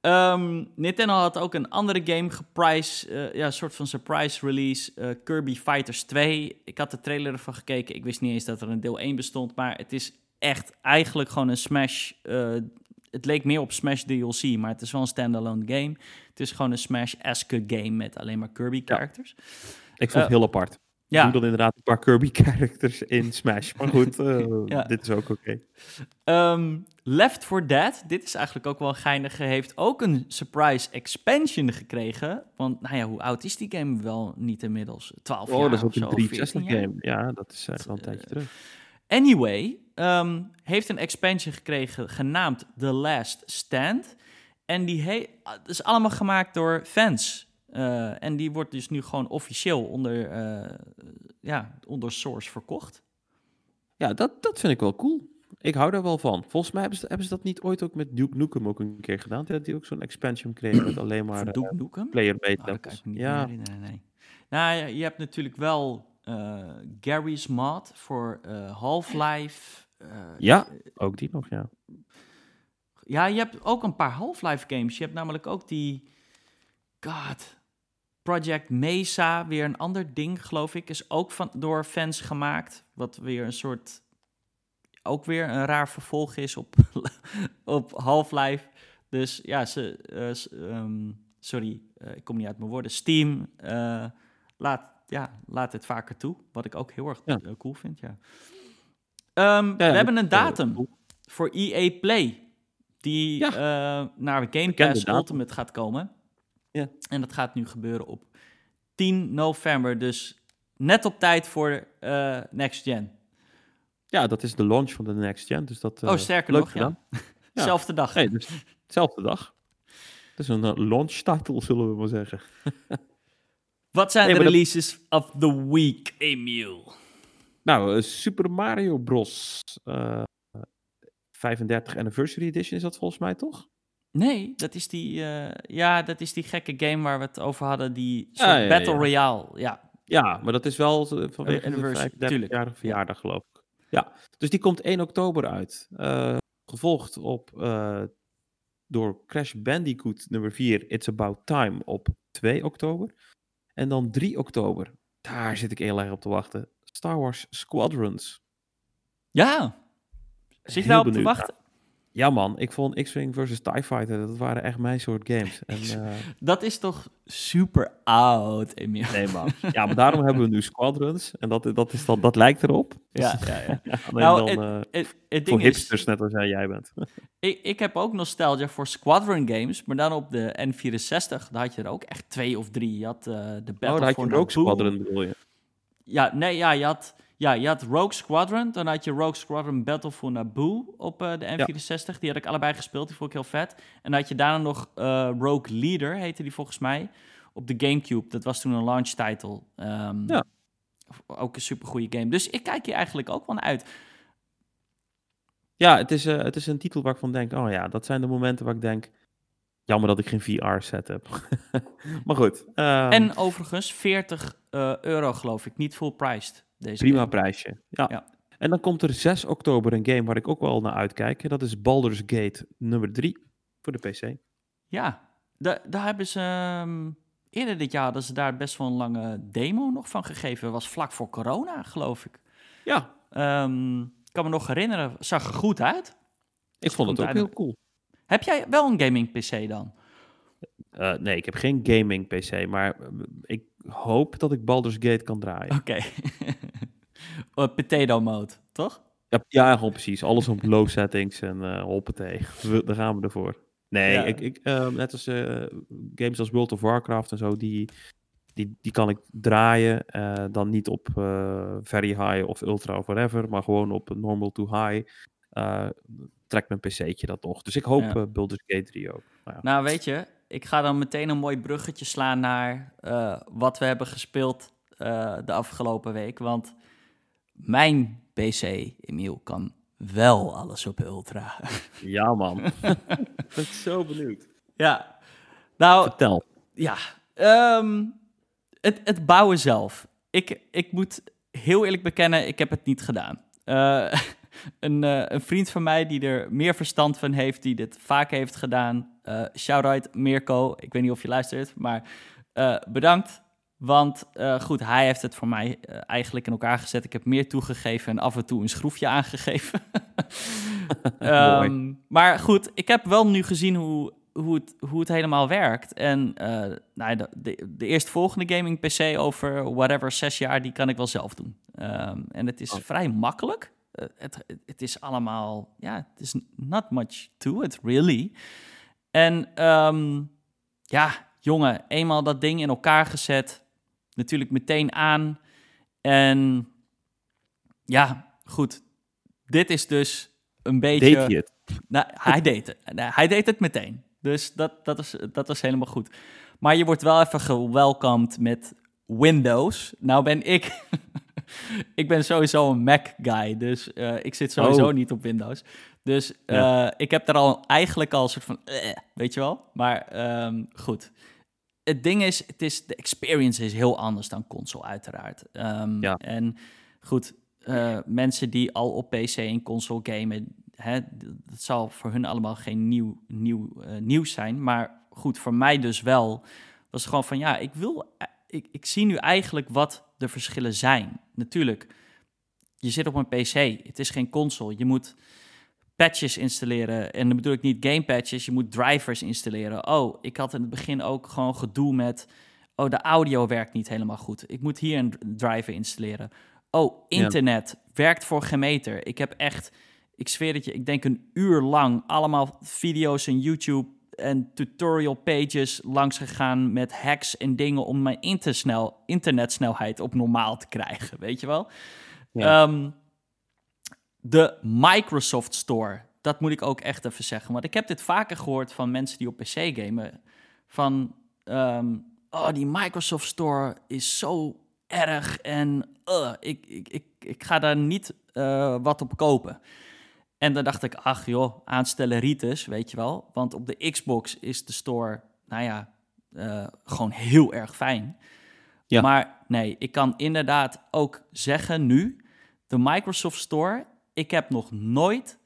Ehm, Nintendo had ook een andere game geprijsd, eh, ja, een soort van surprise release, eh, Kirby Fighters 2. Ik had de trailer ervan gekeken, ik wist niet eens dat er een deel 1 bestond, maar het is echt eigenlijk gewoon een Smash, eh, het leek meer op Smash DLC, maar het is wel een standalone game. Het is gewoon een Smash-esque game met alleen maar Kirby characters. Ik vond het heel apart. Ja, Doe dan inderdaad een paar Kirby characters in Smash. Maar goed, eh, Ja. dit is ook oké. Ehm, Left 4 Dead, dit is eigenlijk ook wel een geinige, heeft ook een surprise expansion gekregen. Want, nou ja, hoe oud is die game wel niet inmiddels? 12 Oh, jaar dat is ook een 14 360 jaar? game. Ja, dat is echt wel een tijdje eh, terug. Anyway, ehm, heeft een expansion gekregen genaamd The Last Stand. En die he- is allemaal gemaakt door fans. Eh, en die wordt dus nu gewoon officieel onder, eh, ja, onder Source verkocht. Ja, dat, dat vind ik wel cool. Ik hou daar wel van. Volgens mij hebben ze, hebben ze dat niet ooit ook met Duke Nukem ook een keer gedaan. Dat die ook zo'n expansion kreeg met alleen maar Duke Nukem? Oh, ik me niet Ja, meer herinneren, nee. Nou, je hebt natuurlijk wel eh, Gary's mod voor Half-Life. ja, ook die nog, ja. ja, je hebt ook een paar Half-Life games. Je hebt namelijk ook die... God... Project Mesa, weer een ander ding, geloof ik, is ook van, door fans gemaakt. Wat weer een soort... Ook weer een raar vervolg is op, op Half-Life. Dus ja, ze... eh, ehm, sorry, eh, ik kom niet uit mijn woorden. Steam eh, laat, ja, laat het vaker toe. Wat ik ook heel erg Ja. cool vind, ja. Ehm, we hebben een datum voor EA Play. Die naar Game Pass. Ultimate gaat komen. Ja. En dat gaat nu gebeuren op 10 november. Dus net op tijd voor eh, Next Gen. Ja, dat is de launch van de next gen. Dus dat, oh, eh, sterker leuk nog, ja. gedaan. Ja. Zelfde dag. Nee, dus dezelfde dag. Het is een eh, launch title, zullen we maar zeggen. Wat zijn Nee, de dat- releases of the week, Emiel? Nou, Super Mario Bros. eh 35 Anniversary Edition is dat volgens mij toch? Nee, dat is die, eh, ja, dat is die gekke game waar we het over hadden. Die soort Ja, ja, ja, Battle. Royale. Ja, Ja, maar dat is wel eh, vanwege de 35-jarige verjaardag, geloof ik. Ja, dus die komt 1 oktober uit. Eh, gevolgd op door Crash Bandicoot nummer 4, It's About Time, op 2 oktober. En dan 3 oktober, daar zit ik heel erg op te wachten. Star Wars Squadrons. ja. Zit je Heel daarop te wachten? Ja man, ik vond X-Wing versus TIE Fighter, dat waren echt mijn soort games. En, eh, Dat is toch super oud, Emiel? nee man. Ja, maar daarom hebben we nu Squadrons. En dat, dat, is dan, dat lijkt erop. Ja, ja, ja. Nou, dan, eh, Het, het voor ding is, hipsters, net als jij, bent. ik, ik heb ook nostalgia voor Squadron games, maar dan op de N64, daar had je er ook echt twee of drie. Je had eh, de Battle oh, daar had je Naboo. Squadron, bedoel je? Ja, nee, ja, je had, ja, je had Rogue Squadron, dan had je Rogue Squadron Battle for Naboo op eh, de N64. Die had ik allebei gespeeld, die vond ik heel vet. En dan had je daarna nog eh, Rogue Leader, heette die volgens mij, op de Gamecube. Dat was toen een launch title. Ehm, Ja. Ook een super goede game. Dus ik kijk hier eigenlijk ook wel uit. Ja, het is, eh, het is een titel waar ik van denk, oh ja, dat zijn de momenten waar ik denk, jammer dat ik geen VR-set heb. maar goed. ehm, En overigens, 40 eh, euro geloof ik, niet full priced. Deze prima game. prijsje. Ja. Ja. En dan komt er 6 oktober een game waar ik ook wel naar uitkijk. En dat is Baldur's Gate nummer 3 voor de PC. Ja, da- daar hebben ze... ehm, eerder dit jaar hadden ze daar best wel een lange demo nog van gegeven. Dat was vlak voor corona, geloof ik. Ja, Ehm, ik kan me nog herinneren, zag er goed uit. ik vond het ook uit- heel cool. Heb jij wel een gaming PC dan? Eh, nee, ik heb geen gaming PC, maar eh, ik hoop dat ik Baldur's Gate kan draaien. Oké. Oh, potato mode, toch? Ja, ja, gewoon precies. Alles op low settings en eh hoppatee. Daar gaan we ervoor. Nee, Ja. ik, ik, eh, net als eh, games als World of Warcraft en zo, die, die, die kan ik draaien. eh, dan niet op very high of ultra of whatever, maar gewoon op normal to high. trekt mijn pc'tje dat toch. Dus ik hoop Ja. Baldur's Gate 3 ook. Maar ja. Nou, weet je, ik ga dan meteen een mooi bruggetje slaan naar eh, wat we hebben gespeeld eh, de afgelopen week. Want mijn PC, Emiel, kan wel alles op ultra. Ja, man. ik ben zo benieuwd. ja, nou, Vertel. ja, ehm, het, het bouwen zelf. Ik, ik moet heel eerlijk bekennen, ik heb het niet gedaan. Eh, een, eh, een vriend van mij die er meer verstand van heeft, die dit vaak heeft gedaan. eh Shout-out Mirko, ik weet niet of je luistert, maar eh, bedankt. Want goed, hij heeft het voor mij eigenlijk in elkaar gezet. Ik heb meer toegegeven en af en toe een schroefje aangegeven. Ehm, maar goed, ik heb wel nu gezien hoe, hoe, het, hoe het helemaal werkt. En nou, de, de, de eerstvolgende gaming PC over whatever, zes jaar, die kan ik wel zelf doen. Ehm, en het is Oh. vrij makkelijk. Eh, het, het is allemaal, ja, het is not much to it, really. En ehm, ja, jongen, eenmaal dat ding in elkaar gezet, natuurlijk meteen aan. En ja, goed. Dit is dus een beetje... Deed hij het? Nou, hij deed het. Hij deed het meteen. Dus dat, dat, is, dat was helemaal goed. Maar je wordt wel even gewelkomd met Windows. Nou ben ik... ik ben sowieso een Mac-guy, dus eh, ik zit sowieso Oh. niet op Windows. Dus eh, Ja. ik heb daar al eigenlijk al een soort van... eh, weet je wel? Maar ehm, goed. Het ding is, het is, de experience is heel anders dan console, uiteraard. Ehm, Ja. En goed, mensen die al op PC en console gamen, hè, dat zal voor hun allemaal geen nieuw, nieuw nieuws zijn. Maar goed, voor mij dus wel. Was gewoon van ja, ik wil, ik, ik zie nu eigenlijk wat de verschillen zijn. Natuurlijk, je zit op een PC, het is geen console. Je moet patches installeren. En dan bedoel ik niet game patches, je moet drivers installeren. Oh, ik had in het begin ook gewoon gedoe met. Oh, de audio werkt niet helemaal goed. Ik moet hier een driver installeren. Oh, Ja. internet werkt voor geen meter. Ik heb echt, ik zweer het je, ik denk een uur lang allemaal video's en YouTube en tutorial pages langs gegaan met hacks en dingen om mijn intersnel, internetsnelheid op normaal te krijgen, weet je wel? Ja. Ehm, de Microsoft Store, dat moet ik ook echt even zeggen. Want ik heb dit vaker gehoord van mensen die op PC gamen. Van, ehm, oh, die Microsoft Store is zo erg en uh, ik, ik, ik, ik ga daar niet eh, wat op kopen. En dan dacht ik, ach joh, aanstellen ritus, weet je wel. Want op de Xbox is de store, nou ja, eh, gewoon heel erg fijn. Ja. Maar nee, ik kan inderdaad ook zeggen nu, de Microsoft Store, ik heb nog nooit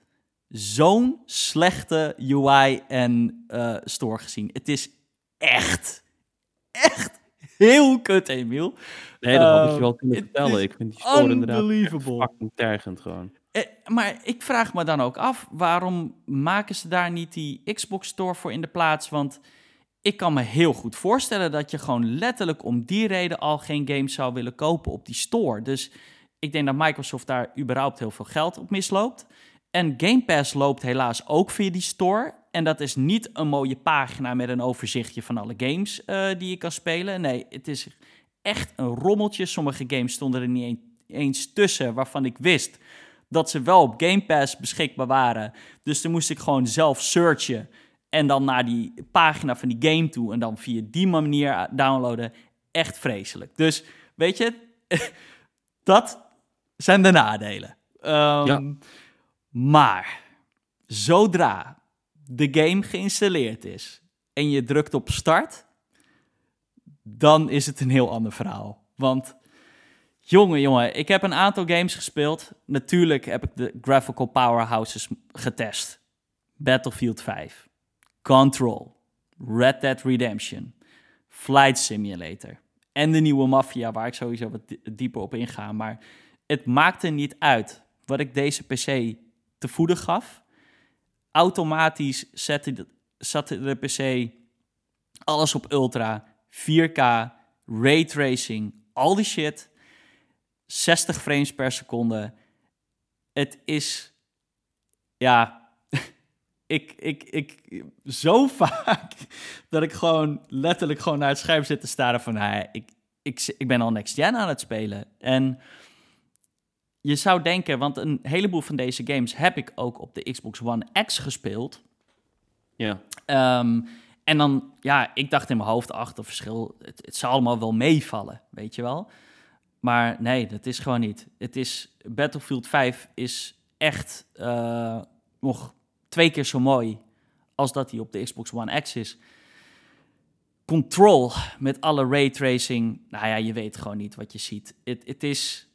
zo'n slechte UI en eh, store gezien. Het is echt, echt heel kut, Emiel. Nee, dat had ik je wel kunnen het vertellen. Ik vind die store inderdaad tergend gewoon. Eh, maar ik vraag me dan ook af, waarom maken ze daar niet die Xbox Store voor in de plaats? Want ik kan me heel goed voorstellen dat je gewoon letterlijk om die reden al geen games zou willen kopen op die store. Dus ik denk dat Microsoft daar überhaupt heel veel geld op misloopt. En Game Pass loopt helaas ook via die store. En dat is niet een mooie pagina met een overzichtje van alle games eh, die je kan spelen. Nee, het is echt een rommeltje. Sommige games stonden er niet een- eens tussen waarvan ik wist dat ze wel op Game Pass beschikbaar waren. Dus dan moest ik gewoon zelf searchen en dan naar die pagina van die game toe en dan via die manier downloaden. Echt vreselijk. Dus weet je, dat zijn de nadelen. Ehm, Ja. Maar zodra de game geïnstalleerd is en je drukt op start, dan is het een heel ander verhaal. Want jongen, jongen, ik heb een aantal games gespeeld. Natuurlijk heb ik de graphical powerhouses getest. Battlefield 5. Control, Red Dead Redemption, Flight Simulator en de nieuwe Mafia, waar ik sowieso wat dieper op inga. Maar het maakte niet uit wat ik deze PC te voeden gaf. Automatisch zette de, zette de PC alles op ultra, 4K, raytracing, al die shit. 60 frames per seconde. Het is, ja, ik, ik, ik, zo vaak dat ik gewoon letterlijk gewoon naar het scherm zit te staren van, hey, ik, ik, ik ben al next gen aan het spelen. En je zou denken, want een heleboel van deze games heb ik ook op de Xbox One X gespeeld. Ja. Ehm, en dan, ja, ik dacht in mijn hoofd, achter verschil, het, het zal allemaal wel meevallen, weet je wel. Maar nee, dat is gewoon niet. Het is, Battlefield 5 is echt uh, nog twee keer zo mooi als dat hij op de Xbox One X is. Control met alle raytracing, nou ja, je weet gewoon niet wat je ziet. Het, het is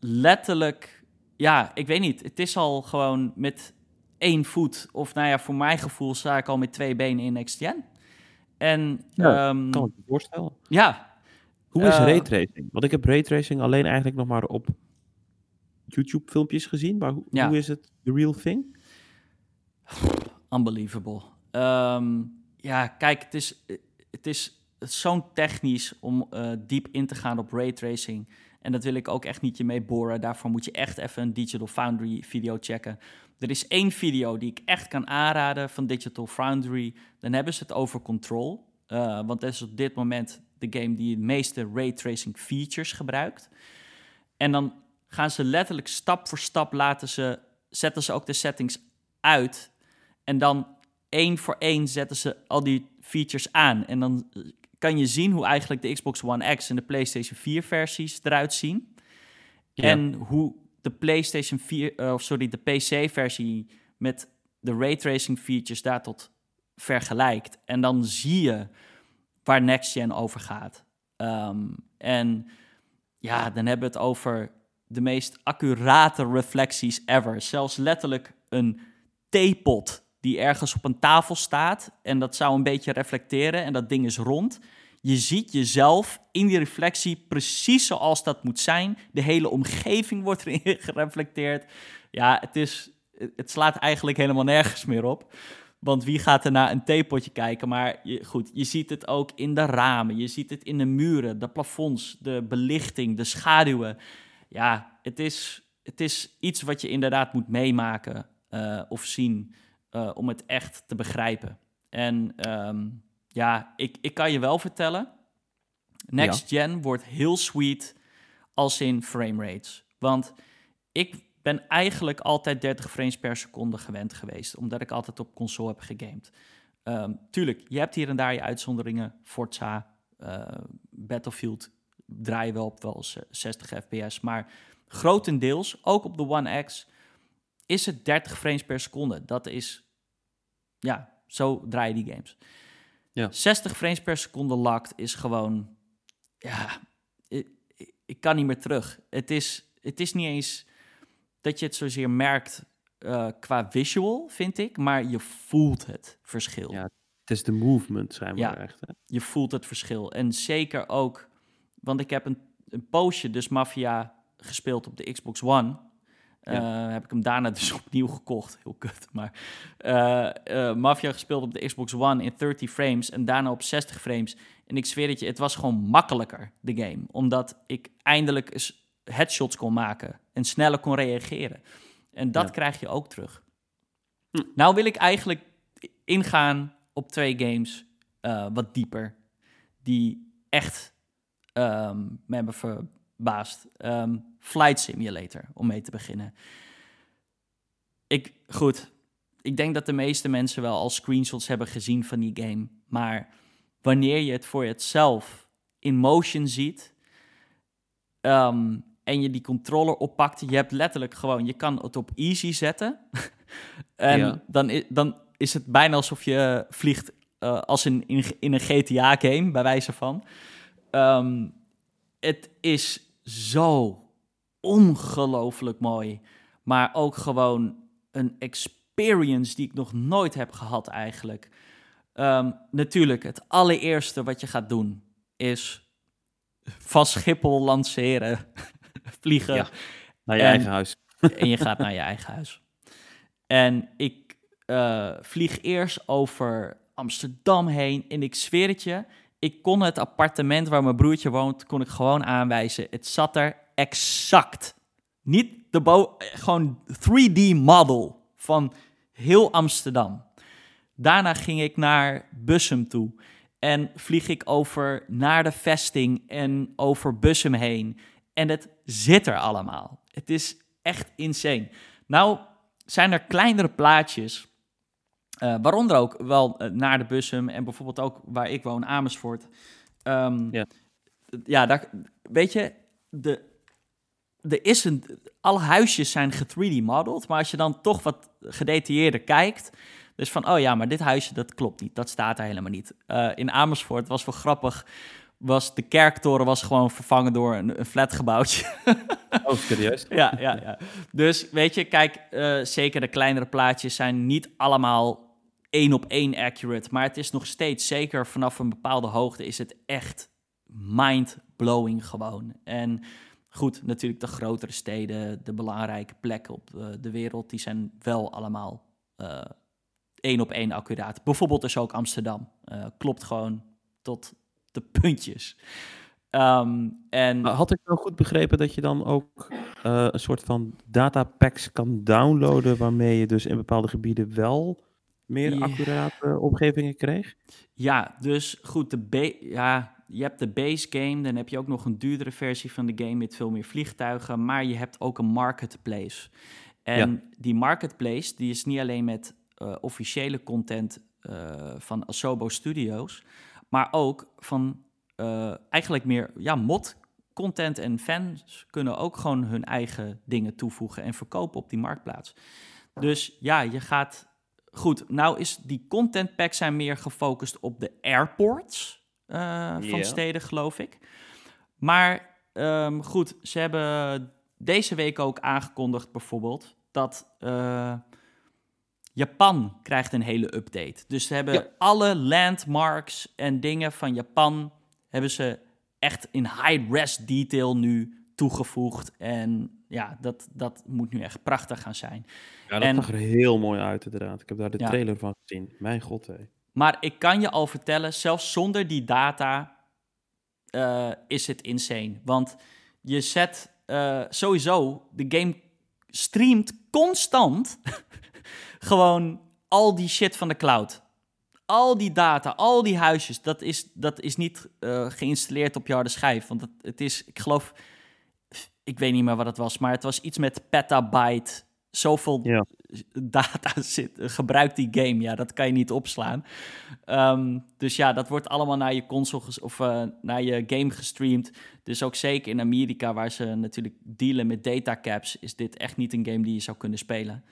letterlijk, ja, ik weet niet. Het is al gewoon met één voet, of nou ja, voor mijn gevoel sta ik al met twee benen in Next Gen. En, ja, um, kan ik me voorstellen. Ja. Hoe is uh, raytracing? Want ik heb raytracing alleen eigenlijk nog maar op YouTube-filmpjes gezien, maar hoe, ja. hoe is het the real thing? Unbelievable. Um, ja, kijk, het is, het is zo'n technisch om uh, diep in te gaan op raytracing. En dat wil ik ook echt niet je mee boren. Daarvoor moet je echt even een Digital Foundry video checken. Er is één video die ik echt kan aanraden van Digital Foundry. Dan hebben ze het over Control. Uh, want dat is op dit moment de game die het meeste raytracing features gebruikt. En dan gaan ze letterlijk stap voor stap laten ze, zetten ze ook de settings uit. En dan één voor één zetten ze al die features aan. En dan kan je zien hoe eigenlijk de Xbox One X en de PlayStation 4 versies eruit zien. Ja. En hoe de PlayStation 4, uh, of sorry, de PC-versie met de raytracing features daar tot vergelijkt. En dan zie je waar Next Gen over gaat. Um, en ja, dan hebben we het over de meest accurate reflecties ever. Zelfs letterlijk een theepot die ergens op een tafel staat en dat zou een beetje reflecteren en dat ding is rond. Je ziet jezelf in die reflectie precies zoals dat moet zijn. De hele omgeving wordt erin gereflecteerd. Ja, het, is, het slaat eigenlijk helemaal nergens meer op. Want wie gaat er naar een theepotje kijken? Maar je, goed, je ziet het ook in de ramen. Je ziet het in de muren, de plafonds, de belichting, de schaduwen. Ja, het is, het is iets wat je inderdaad moet meemaken uh, of zien uh, om het echt te begrijpen. En um, ja, ik, ik kan je wel vertellen, Next ja. Gen wordt heel sweet als in frame rates. Want ik ben eigenlijk altijd 30 frames per seconde gewend geweest, omdat ik altijd op console heb gegamed. Um, tuurlijk, je hebt hier en daar je uitzonderingen. Forza, uh, Battlefield draaien wel op wel 60 fps, maar grotendeels, ook op de One X, is het 30 frames per seconde. Dat is, ja, zo draai je die games. Ja. 60 frames per seconde locked is gewoon, ja, ik, ik, kan niet meer terug. Het is, het is niet eens dat je het zozeer merkt uh, qua visual, vind ik, maar je voelt het verschil. Ja, het is de movement, zijn we ja, echt. Hè? Je voelt het verschil. En zeker ook, want ik heb een, een poosje dus Mafia gespeeld op de Xbox One. Ja. Uh, heb ik hem daarna dus opnieuw gekocht. Heel kut. Maar uh, uh, Mafia gespeeld op de Xbox One in 30 frames en daarna op 60 frames. En ik zweer het je, het was gewoon makkelijker, de game. Omdat ik eindelijk eens headshots kon maken en sneller kon reageren. En dat ja. krijg je ook terug. Hm. Nou wil ik eigenlijk ingaan op twee games wat dieper. Die echt um, me hebben verbaasd. Um, Flight Simulator, om mee te beginnen. Ik, goed, ik denk dat de meeste mensen wel al screenshots hebben gezien van die game. Maar wanneer je het voor jezelf in motion ziet um, en je die controller oppakt, je hebt letterlijk gewoon, je kan het op easy zetten. en ja. dan, is, dan is het bijna alsof je vliegt uh, als in, in, in een GTA-game, bij wijze van. Um, het is zo ongelooflijk mooi. Maar ook gewoon een experience die ik nog nooit heb gehad eigenlijk. Ehm, natuurlijk, het allereerste wat je gaat doen is van Schiphol lanceren, vliegen. Ja, Naar je En- eigen huis. en je gaat naar je eigen huis. En ik eh, vlieg eerst over Amsterdam heen. En ik zweer het je, ik kon het appartement waar mijn broertje woont, kon ik gewoon aanwijzen. Het zat er exact. Niet de bo gewoon 3D model van heel Amsterdam. Daarna ging ik naar Bussum toe. En vlieg ik over naar de vesting en over Bussum heen. En het zit er allemaal. Het is echt insane. Nou zijn er kleinere plaatjes, eh, waaronder ook wel eh, naar de Bussum en bijvoorbeeld ook waar ik woon, Amersfoort. Ehm, Ja. ja, daar, weet je, de, er is een, alle huisjes zijn ge-3D-modelled, maar als je dan toch wat gedetailleerder kijkt, dus van, oh ja, maar dit huisje, dat klopt niet, dat staat er helemaal niet. Eh, in Amersfoort was wel grappig, was de kerktoren was gewoon vervangen door een, een flatgebouwtje. Oh, serieus? ja, ja, ja. Dus weet je, kijk, eh, zeker de kleinere plaatjes zijn niet allemaal één op één accurate. Maar het is nog steeds, zeker vanaf een bepaalde hoogte, is het echt mind-blowing gewoon. En goed, natuurlijk de grotere steden, de belangrijke plekken op eh, de wereld, die zijn wel allemaal eh, één op één accuraat. Bijvoorbeeld dus ook Amsterdam. Klopt gewoon tot de puntjes. Ehm, en Had ik nou goed begrepen dat je dan ook eh, een soort van datapacks kan downloaden, waarmee je dus in bepaalde gebieden wel meer Ja. accurate omgevingen kreeg? Ja, dus goed, de ja, je hebt de base game, dan heb je ook nog een duurdere versie van de game met veel meer vliegtuigen, maar je hebt ook een marketplace. En die marketplace, die is niet alleen met eh, officiële content eh, van Asobo Studios, maar ook van eh, eigenlijk meer ja, mod content en fans kunnen ook gewoon hun eigen dingen toevoegen en verkopen op die marktplaats. Dus ja, je gaat Goed, nou is die content packs zijn meer gefocust op de airports eh, van steden, geloof ik. Maar ehm, goed, ze hebben deze week ook aangekondigd bijvoorbeeld dat eh, Japan krijgt een hele update. Dus ze hebben Ja. alle landmarks en dingen van Japan hebben ze echt in high-res detail nu toegevoegd. En ja, dat, dat moet nu echt prachtig gaan zijn. Ja, dat En- zag er heel mooi uit inderdaad. Ik heb daar de Ja. trailer van gezien. Mijn god, hé. Maar ik kan je al vertellen, zelfs zonder die data eh, is het insane. Want je zet eh, sowieso, de game streamt constant gewoon al die shit van de cloud. Al die data, al die huisjes, dat is, dat is niet eh, geïnstalleerd op je harde schijf. Want het, het is, ik geloof, ik weet niet meer wat het was, maar het was iets met petabyte. Zoveel Ja. data zit, gebruikt die game. Ja, dat kan je niet opslaan. Ehm, dus ja, dat wordt allemaal naar je console of eh, naar je game gestreamd. Dus ook zeker in Amerika, waar ze natuurlijk dealen met datacaps, is dit echt niet een game die je zou kunnen spelen.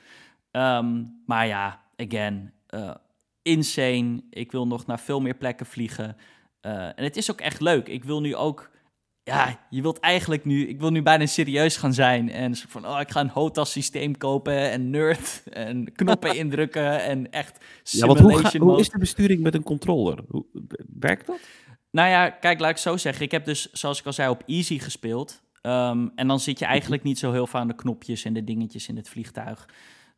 Ehm, maar ja, again, eh, insane. Ik wil nog naar veel meer plekken vliegen. Eh, en het is ook echt leuk. Ik wil nu ook. Ja, je wilt eigenlijk nu. Ik wil nu bijna serieus gaan zijn. En van. Oh, ik ga een HOTAS systeem kopen. En nerd. En knoppen indrukken. En echt. Ja, want hoe, ga- simulation hoe is de besturing met een controller? Hoe, werkt dat? Nou ja, kijk, laat ik zo zeggen. Ik heb dus, zoals ik al zei, op easy gespeeld. Ehm, en dan zit je eigenlijk niet zo heel veel aan de knopjes en de dingetjes in het vliegtuig.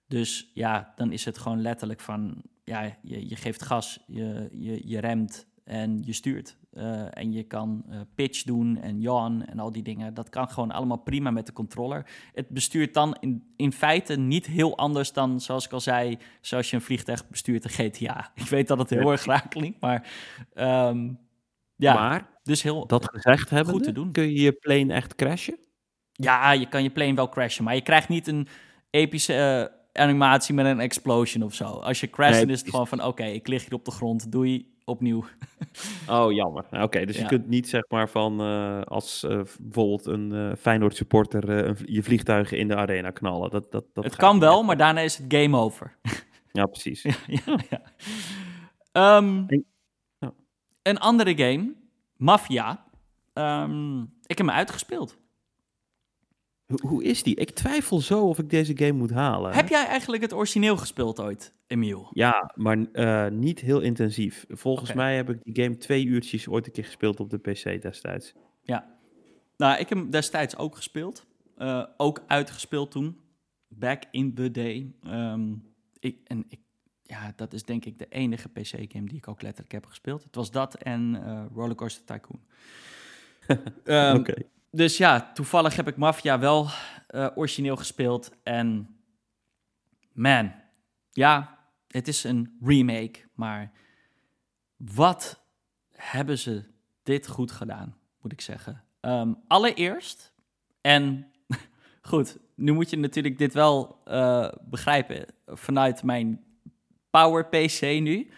Dus ja, dan is het gewoon letterlijk van, ja, je, je geeft gas, je, je, je remt en je stuurt. Eh, en je kan eh, pitch doen en yawn en al die dingen. Dat kan gewoon allemaal prima met de controller. Het bestuurt dan in, in feite niet heel anders dan, zoals ik al zei, zoals je een vliegtuig bestuurt in GTA. Ik weet dat het heel Ja. erg raar klinkt, maar ehm, ja, Maar, dus heel... dat gezegd hebben, goed te doen. kun je je plane echt crashen? Ja, je kan je plane wel crashen, maar je krijgt niet een epische eh, animatie met een explosion of zo. Als je crasht, Nee, is het gewoon van, oké, ik lig hier op de grond, doei, opnieuw. Oh, jammer. Oké, dus Ja. je kunt niet zeg maar van eh, als eh, bijvoorbeeld een eh Feyenoord supporter een je vliegtuigen in de arena knallen. Dat, dat, dat het kan wel, maar daarna is het game over. Ja, precies. ja, ja. Ehm, En- ja. Een andere game, Mafia. Ehm, ik heb hem uitgespeeld. Hoe, hoe is die? Ik twijfel zo of ik deze game moet halen. Heb jij eigenlijk het origineel gespeeld ooit, Emiel? Ja, maar eh, niet heel intensief. Volgens mij heb ik die game twee uurtjes ooit een keer gespeeld op de PC destijds. Ja. Nou, ik heb hem destijds ook gespeeld. Eh, ook uitgespeeld toen. Back in the day. Ehm, ik, en ik, ja, dat is denk ik de enige PC-game die ik ook letterlijk heb gespeeld. Het was dat en eh Rollercoaster Tycoon. Ehm, Oké. Dus ja, toevallig heb ik Mafia wel eh, origineel gespeeld. En man, ja, het is een remake. Maar wat hebben ze dit goed gedaan, moet ik zeggen. Ehm, allereerst, en goed, nu moet je natuurlijk dit wel eh, begrijpen vanuit mijn Power PC nu.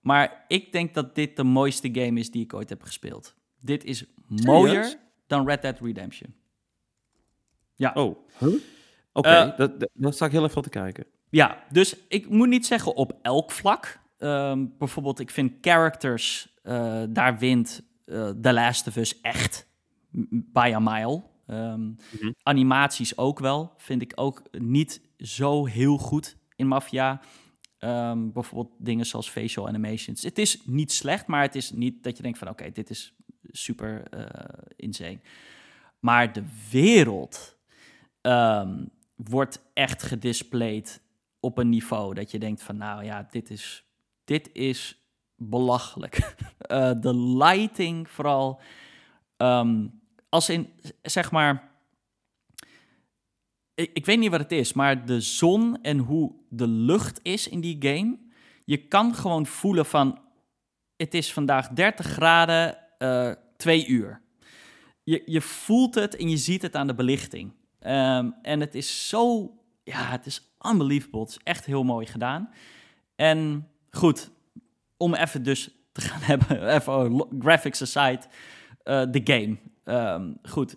Maar ik denk dat dit de mooiste game is die ik ooit heb gespeeld. Dit is mooier dan Red Dead Redemption. Ja. Oh, huh? Oké, Eh, dat, dat, daar sta ik heel even van te kijken. Ja, dus ik moet niet zeggen op elk vlak. Ehm, bijvoorbeeld, ik vind characters, eh, daar wint eh The Last of Us echt by a mile. Ehm, Mhm. Animaties ook wel, vind ik ook niet zo heel goed in Mafia. Ehm, bijvoorbeeld dingen zoals facial animations. Het is niet slecht, maar het is niet dat je denkt van... oké, dit is super eh insane. Maar de wereld ehm, wordt echt gedisplayed op een niveau dat je denkt van... nou ja, dit is, dit is belachelijk. Eh, de lighting vooral. ehm, als in, zeg maar... Ik, ik weet niet wat het is, maar de zon en hoe de lucht is in die game... je kan gewoon voelen van... het is vandaag 30 graden, eh twee uur. Je, je voelt het en je ziet het aan de belichting. Ehm, en het is zo... Ja, het is unbelievable. Het is echt heel mooi gedaan. En goed, om even dus te gaan hebben... even graphics aside, eh, de game. Ehm, goed,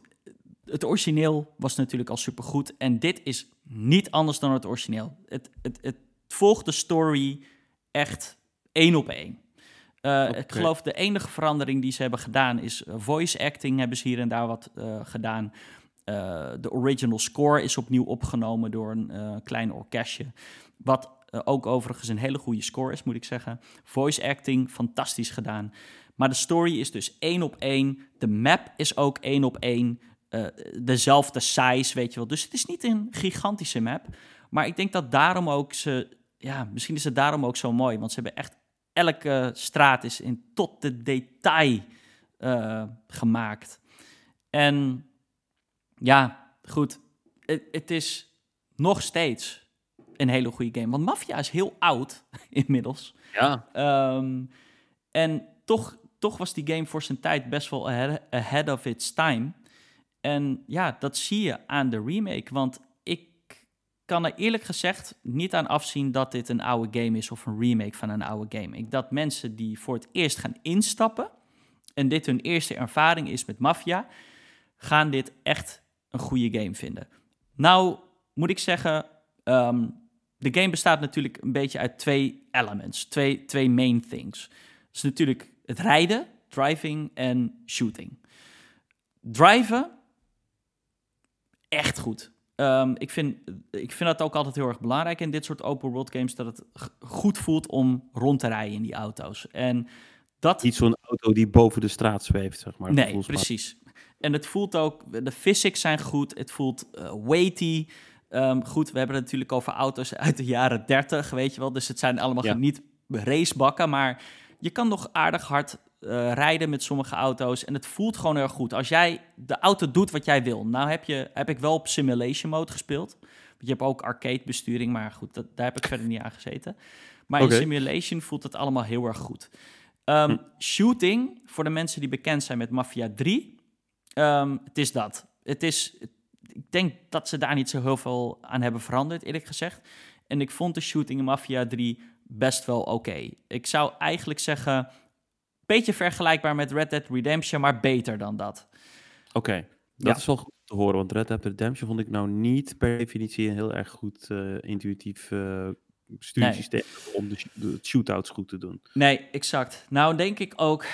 het origineel was natuurlijk al supergoed. En dit is niet anders dan het origineel. Het, het, het volgt de story echt één op één. Eh, Ik geloof de enige verandering die ze hebben gedaan is eh, voice acting hebben ze hier en daar wat eh, gedaan. De original score is opnieuw opgenomen door een klein orkestje. Wat ook overigens een hele goede score is, moet ik zeggen. Voice acting, fantastisch gedaan. Maar de story is dus één op één. De map is ook één op één. Eh, dezelfde size, weet je wel. Dus het is niet een gigantische map. Maar ik denk dat daarom ook ze... Ja, misschien is het daarom ook zo mooi. Want ze hebben echt... Elke straat is in tot de detail eh, gemaakt. En ja, goed. Het, is nog steeds een hele goede game. Want Mafia is heel oud inmiddels. Ja. Ehm, en toch, toch was die game voor zijn tijd best wel ahead, of its time. En ja, dat zie je aan de remake. Want kan er eerlijk gezegd niet aan afzien dat dit een oude game is of een remake van een oude game. Ik dat mensen die voor het eerst gaan instappen en dit hun eerste ervaring is met Mafia, gaan dit echt een goede game vinden. Nou, moet ik zeggen, ehm, de game bestaat natuurlijk een beetje uit twee elements, twee, twee main things. Dat is natuurlijk het rijden, driving en shooting. Driven, echt goed. Ehm, ik, vind, ik vind dat ook altijd heel erg belangrijk in dit soort open world games, dat het goed voelt om rond te rijden in die auto's. En dat Niet zo'n auto die boven de straat zweeft, zeg maar. Nee, precies. En het voelt ook, de physics zijn goed, het voelt eh, weighty. Ehm, goed, we hebben het natuurlijk over auto's uit de jaren 30, weet je wel. Dus het zijn allemaal Ja. niet racebakken, maar je kan nog aardig hard eh, rijden met sommige auto's. En het voelt gewoon erg goed. Als jij de auto doet wat jij wil. Nou heb, je, heb ik wel op simulation mode gespeeld. Want je hebt ook arcade besturing, maar goed, dat, daar heb ik verder niet aan gezeten. Maar in simulation voelt het allemaal heel erg goed. Ehm, Shooting, voor de mensen die bekend zijn met Mafia 3, ehm, het is dat. Het is, ik denk dat ze daar niet zo heel veel aan hebben veranderd, eerlijk gezegd. En ik vond de shooting in Mafia 3 best wel oké. Ik zou eigenlijk zeggen, beetje vergelijkbaar met Red Dead Redemption, maar beter dan dat. Oké, dat Ja. is wel goed te horen. Want Red Dead Redemption vond ik nou niet per definitie een heel erg goed eh, intuïtief stuursysteem om de, de shootouts goed te doen. Nee, exact. Nou denk ik ook,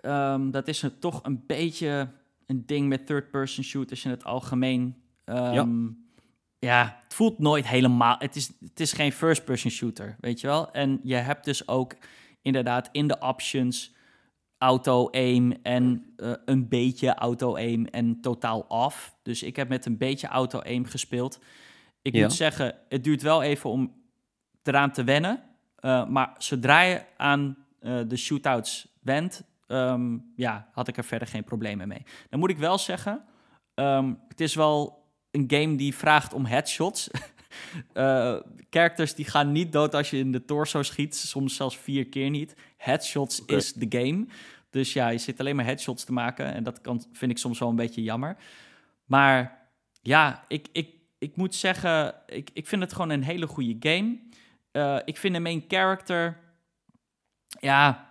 ehm, dat is een, toch een beetje een ding met third-person shooters in het algemeen. Ehm, ja. het voelt nooit helemaal. Het is, het is geen first-person shooter, weet je wel. En je hebt dus ook inderdaad in de options auto-aim en eh, een beetje auto-aim en totaal off. Dus ik heb met een beetje auto-aim gespeeld. Ik Ja. moet zeggen, het duurt wel even om eraan te wennen. Eh, maar zodra je aan eh, de shootouts went, ehm, ja, had ik er verder geen problemen mee. Dan moet ik wel zeggen, ehm, het is wel een game die vraagt om headshots. Eh characters die gaan niet dood als je in de torso schiet, soms zelfs vier keer niet. Headshots is de game. Dus ja, je zit alleen maar headshots te maken en dat kan, vind ik soms wel een beetje jammer. Maar ja, ik, ik, ik moet zeggen, ik, ik vind het gewoon een hele goede game. Eh, ik vind de main character. Ja,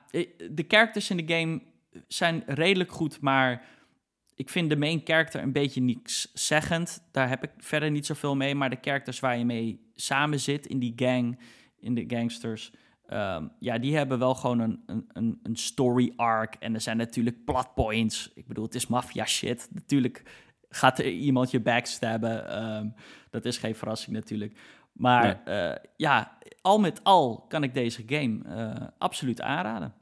de characters in de game zijn redelijk goed, maar ik vind de main character een beetje niks zeggend. Daar heb ik verder niet zoveel mee. Maar de characters waar je mee samen zit in die gang, in de gangsters. Ehm, ja, die hebben wel gewoon een, een, een, story arc. En er zijn natuurlijk plot points. Ik bedoel, het is maffia shit. Natuurlijk gaat er iemand je backstabben. ehm, dat is geen verrassing natuurlijk. Maar eh, ja, al met al kan ik deze game eh, absoluut aanraden.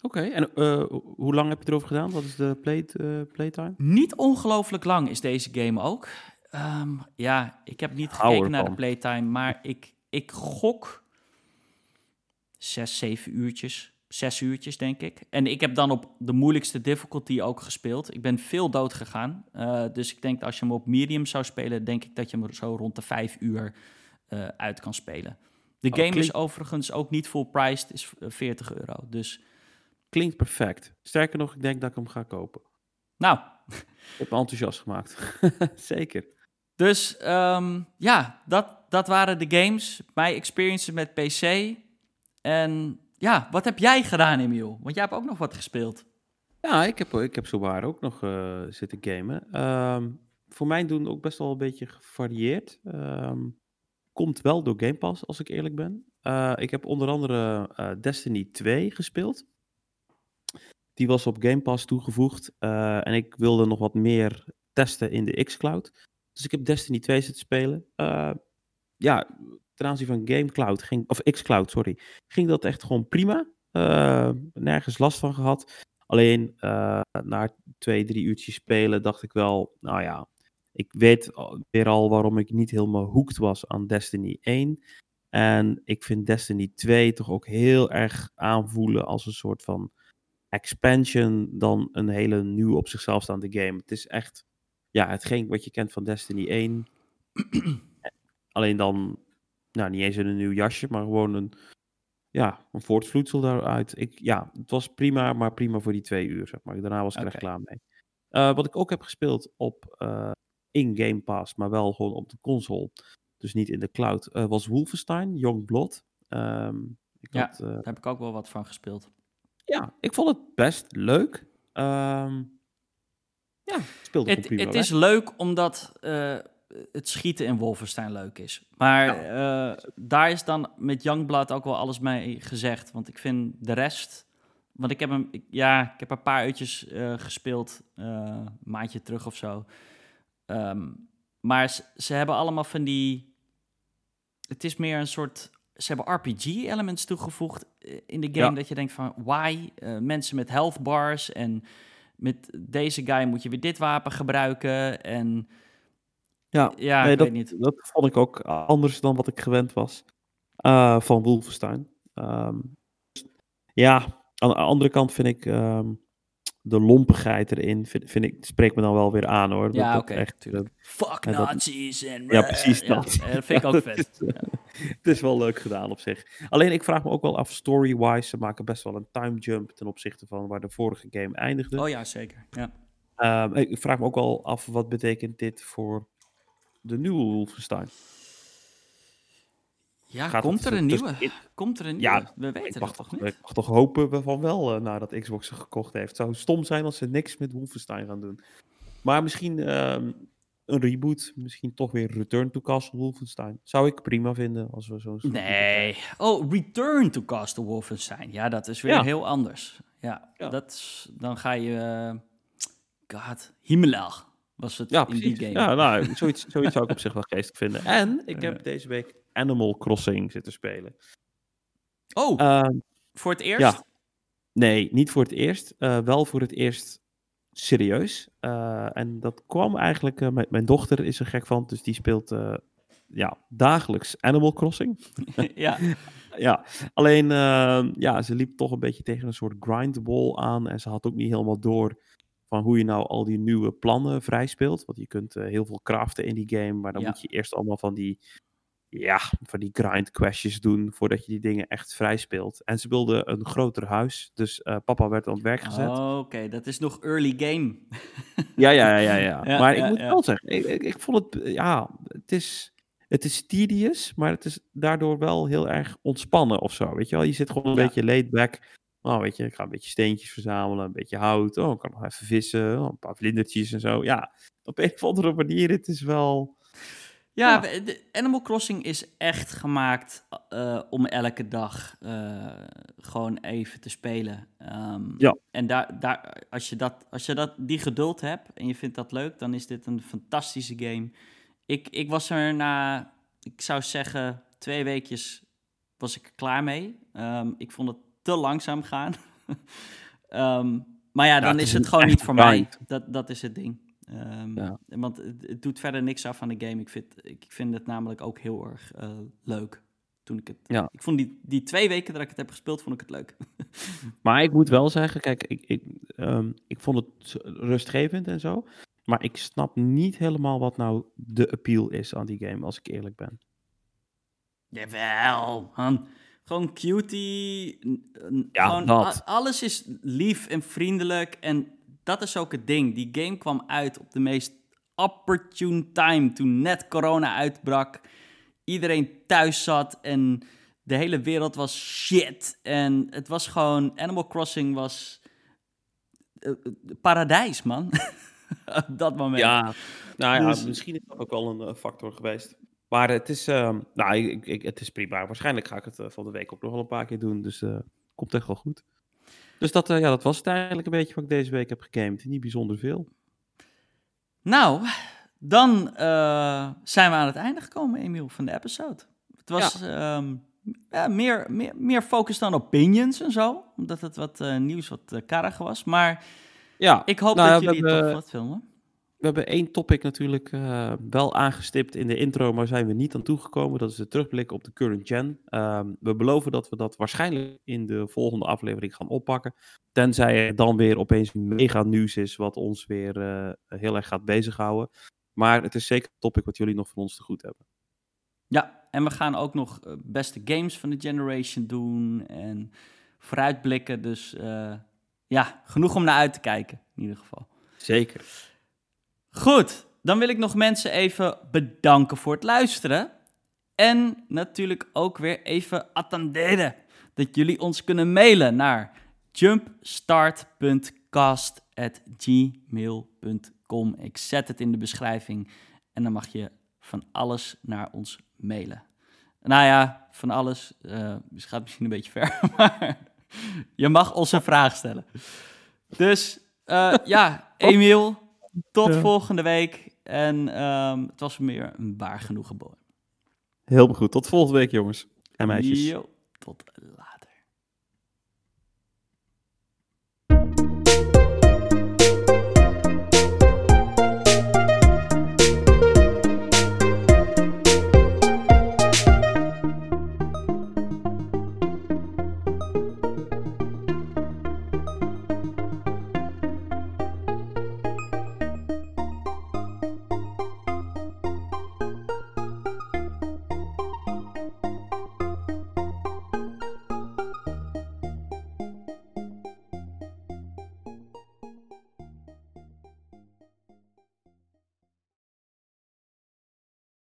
Oké, en eh, hoe lang heb je erover gedaan? Wat is de play, playtime? Niet ongelooflijk lang is deze game ook. Ehm, ja, ik heb niet gekeken naar de playtime, maar ik, ik gok zes, zeven uurtjes. Zes uurtjes, denk ik. En ik heb dan op de moeilijkste difficulty ook gespeeld. Ik ben veel dood gegaan. Eh, dus ik denk dat als je hem op medium zou spelen, denk ik dat je hem zo rond de vijf uur eh, uit kan spelen. De Oh, game is overigens ook niet full priced, is eh, 40 euro. Dus Klinkt perfect. Sterker nog, ik denk dat ik hem ga kopen. nou, Ik heb me enthousiast gemaakt. Zeker. Dus ehm, ja, dat, dat waren de games. Mijn experiences met PC. En ja, wat heb jij gedaan, Emiel? Want jij hebt ook nog wat gespeeld. Ja, ik heb, ik heb zowaar ook nog eh, zitten gamen. Ehm, voor mijn doen ook best wel een beetje gevarieerd. Ehm, komt wel door Game Pass, als ik eerlijk ben. Eh, ik heb onder andere eh, Destiny 2 gespeeld. Die was op Game Pass toegevoegd. en ik wilde nog wat meer testen in de xCloud. Dus ik heb Destiny 2 zitten spelen. Ja, ten aanzien van GameCloud, ging, of xCloud, sorry, ging dat echt gewoon prima. Eh, nergens last van gehad. Alleen eh, na twee, drie uurtjes spelen dacht ik wel, nou ja, ik weet weer al waarom ik niet helemaal hooked was aan Destiny 1. En ik vind Destiny 2 toch ook heel erg aanvoelen als een soort van expansion dan een hele nieuw op zichzelf staande game. Het is echt, ja, hetgeen wat je kent van Destiny 1. Alleen dan, nou niet eens in een nieuw jasje, maar gewoon een, ja, een voortvloedsel daaruit. Ik, ja, het was prima, maar prima voor die twee uur, zeg maar. Daarna was ik er echt klaar mee. Eh, wat ik ook heb gespeeld op eh, in Game Pass, maar wel gewoon op de console, dus niet in de cloud, eh, was Wolfenstein, Youngblood. Ehm ik Ja. had, Daar heb ik ook wel wat van gespeeld. ja, ik vond het best leuk. Ehm ja, het speelde Het, prima het weg. is leuk omdat het schieten in Wolfenstein leuk is. Maar eh, daar is dan met Youngblood ook wel alles mee gezegd. Want ik vind de rest... Want ik heb hem... ik- ja, ik heb een paar uurtjes eh, gespeeld. eh, een maandje terug of zo. Ehm, maar ze, ze hebben allemaal van die... Het is meer een soort... Ze hebben RPG-elements toegevoegd in de game. Ja. Dat je denkt van, why? Eh, mensen met health bars en met deze guy moet je weer dit wapen gebruiken. En Ja, ja, nee, ik dat, weet niet. dat vond ik ook anders dan wat ik gewend was eh, van Wolfenstein. Ehm, ja, aan de andere kant vind ik ehm, de lompigheid erin, vind, vind ik, spreekt me dan wel weer aan hoor. Ja, oké, tuurlijk. eh, Fuck en Nazis en... Ja, precies Ja, dat. dat vind ik ook vet. het is wel leuk gedaan op zich. Alleen ik vraag me ook wel af, story-wise, ze maken best wel een time jump ten opzichte van waar de vorige game eindigde. Oh ja, zeker. Ja. Ehm, ik vraag me ook wel af, wat betekent dit voor de nieuwe Wolfenstein? Ja, Gaat komt het er een nieuwe? in- Komt er een Ja, nieuwe? We Ik weten mag, het toch niet? ik mag toch hopen van wel eh, nadat Xbox ze gekocht heeft. Het zou stom zijn als ze niks met Wolfenstein gaan doen. Maar misschien ehm, een reboot. Misschien toch weer Return to Castle Wolfenstein. Zou ik prima vinden als we zo'n... Nee. Oh, Return to Castle Wolfenstein. Ja, dat is weer Ja. heel anders. Ja, Ja. Dat dan ga je... eh, God, Himmler. Was het Ja, in die game. Ja, nou, zoiets, zoiets zou ik op zich wel geestig vinden. En ik heb Ja. deze week Animal Crossing zitten spelen. Oh, Ehm, voor het eerst? ja. nee, niet voor het eerst. eh, wel voor het eerst serieus. Eh, en dat kwam eigenlijk... eh, mijn, mijn dochter is er gek van, dus die speelt eh, ja, dagelijks Animal Crossing. ja. Ja, alleen eh, ja, ze liep toch een beetje tegen een soort grindwall aan. En ze had ook niet helemaal door van hoe je nou al die nieuwe plannen vrijspeelt. Want je kunt eh, heel veel craften in die game, maar dan Ja. moet je eerst allemaal van die, ja, van die grind questjes doen voordat je die dingen echt vrijspeelt. En ze wilde een groter huis, dus eh, papa werd aan het werk gezet. Oh, Oké, dat is nog early game. Ja, ja, ja, ja. Ja, maar ik moet wel zeggen, ik, ik, ik vond het, eh, ja, het is, het is tedious, maar het is daardoor wel heel erg ontspannen of zo, weet je wel. Je zit gewoon een Ja. beetje laid back. Oh, weet je, ik ga een beetje steentjes verzamelen, een beetje hout. Oh, ik kan nog even vissen, oh, een paar vlindertjes en zo. Ja, op een of andere manier, het is wel... Ja, Ja. we- de Animal Crossing is echt gemaakt eh, om elke dag eh, gewoon even te spelen. Ehm, Ja. En daar, daar, als je, dat, als je dat, die geduld hebt en je vindt dat leuk, dan is dit een fantastische game. Ik, ik was er na, ik zou zeggen, twee weekjes was ik er klaar mee. Ehm, ik vond het te langzaam gaan. Ehm, maar ja, dan het is is het gewoon niet voor mij. Dat, dat is het ding. Ja. Want het, het doet verder niks af aan de game. Ik vind, ik vind het namelijk ook heel erg eh, leuk. Toen ik het. Ja. Ik vond die, die twee weken dat ik het heb gespeeld, vond ik het leuk. Maar ik moet wel zeggen, kijk, ik, ik, ehm, ik vond het rustgevend en zo. Maar ik snap niet helemaal wat nou de appeal is aan die game, als ik eerlijk ben. Jawel, man. Gewoon cutie. Ja, gewoon dat. a- alles is lief en vriendelijk. En dat is ook het ding. Die game kwam uit op de meest opportune time. Toen net corona uitbrak. Iedereen thuis zat en de hele wereld was shit. En het was gewoon... Animal Crossing was... eh, eh, paradijs, man. op dat moment. Ja, nou ja, Dus- misschien is dat ook wel een eh, factor geweest. Maar het is, ehm, nou, ik, ik, het is prima. Waarschijnlijk ga ik het eh, van de week ook nog wel een paar keer doen. Dus eh komt echt wel goed. Dus dat, eh, ja, dat was het eigenlijk een beetje wat ik deze week heb gegamed. Niet bijzonder veel. Nou, dan zijn we aan het einde gekomen, Emiel, van de episode. Het was ehm, ja, meer, meer, meer focus dan opinions en zo. Omdat het wat nieuws wat karriger was. Maar Ja, ik hoop nou dat jullie het hebben- toch wat filmen. We hebben één topic natuurlijk eh, wel aangestipt in de intro, maar zijn we niet aan toegekomen. Dat is de terugblik op de current gen. Ehm, we beloven dat we dat waarschijnlijk in de volgende aflevering gaan oppakken. Tenzij er dan weer opeens mega nieuws is wat ons weer eh, heel erg gaat bezighouden. Maar het is zeker een topic wat jullie nog van ons te goed hebben. Ja, en we gaan ook nog eh, beste games van de generation doen. En vooruitblikken. Dus ja, genoeg om naar uit te kijken, in ieder geval. Zeker. Goed, dan wil ik nog mensen even bedanken voor het luisteren. En natuurlijk ook weer even attenderen dat jullie ons kunnen mailen naar jumpstart.cast.gmail.com. Ik zet het in de beschrijving en dan mag je van alles naar ons mailen. Nou ja, van alles. dus gaat misschien een beetje ver, maar je mag ons een vraag stellen. Dus eh, ja, Emiel, tot Ja. volgende week. En ehm, het was meer een waar genoegen boy. Heel goed. Tot volgende week, jongens en meisjes. Yo, tot later.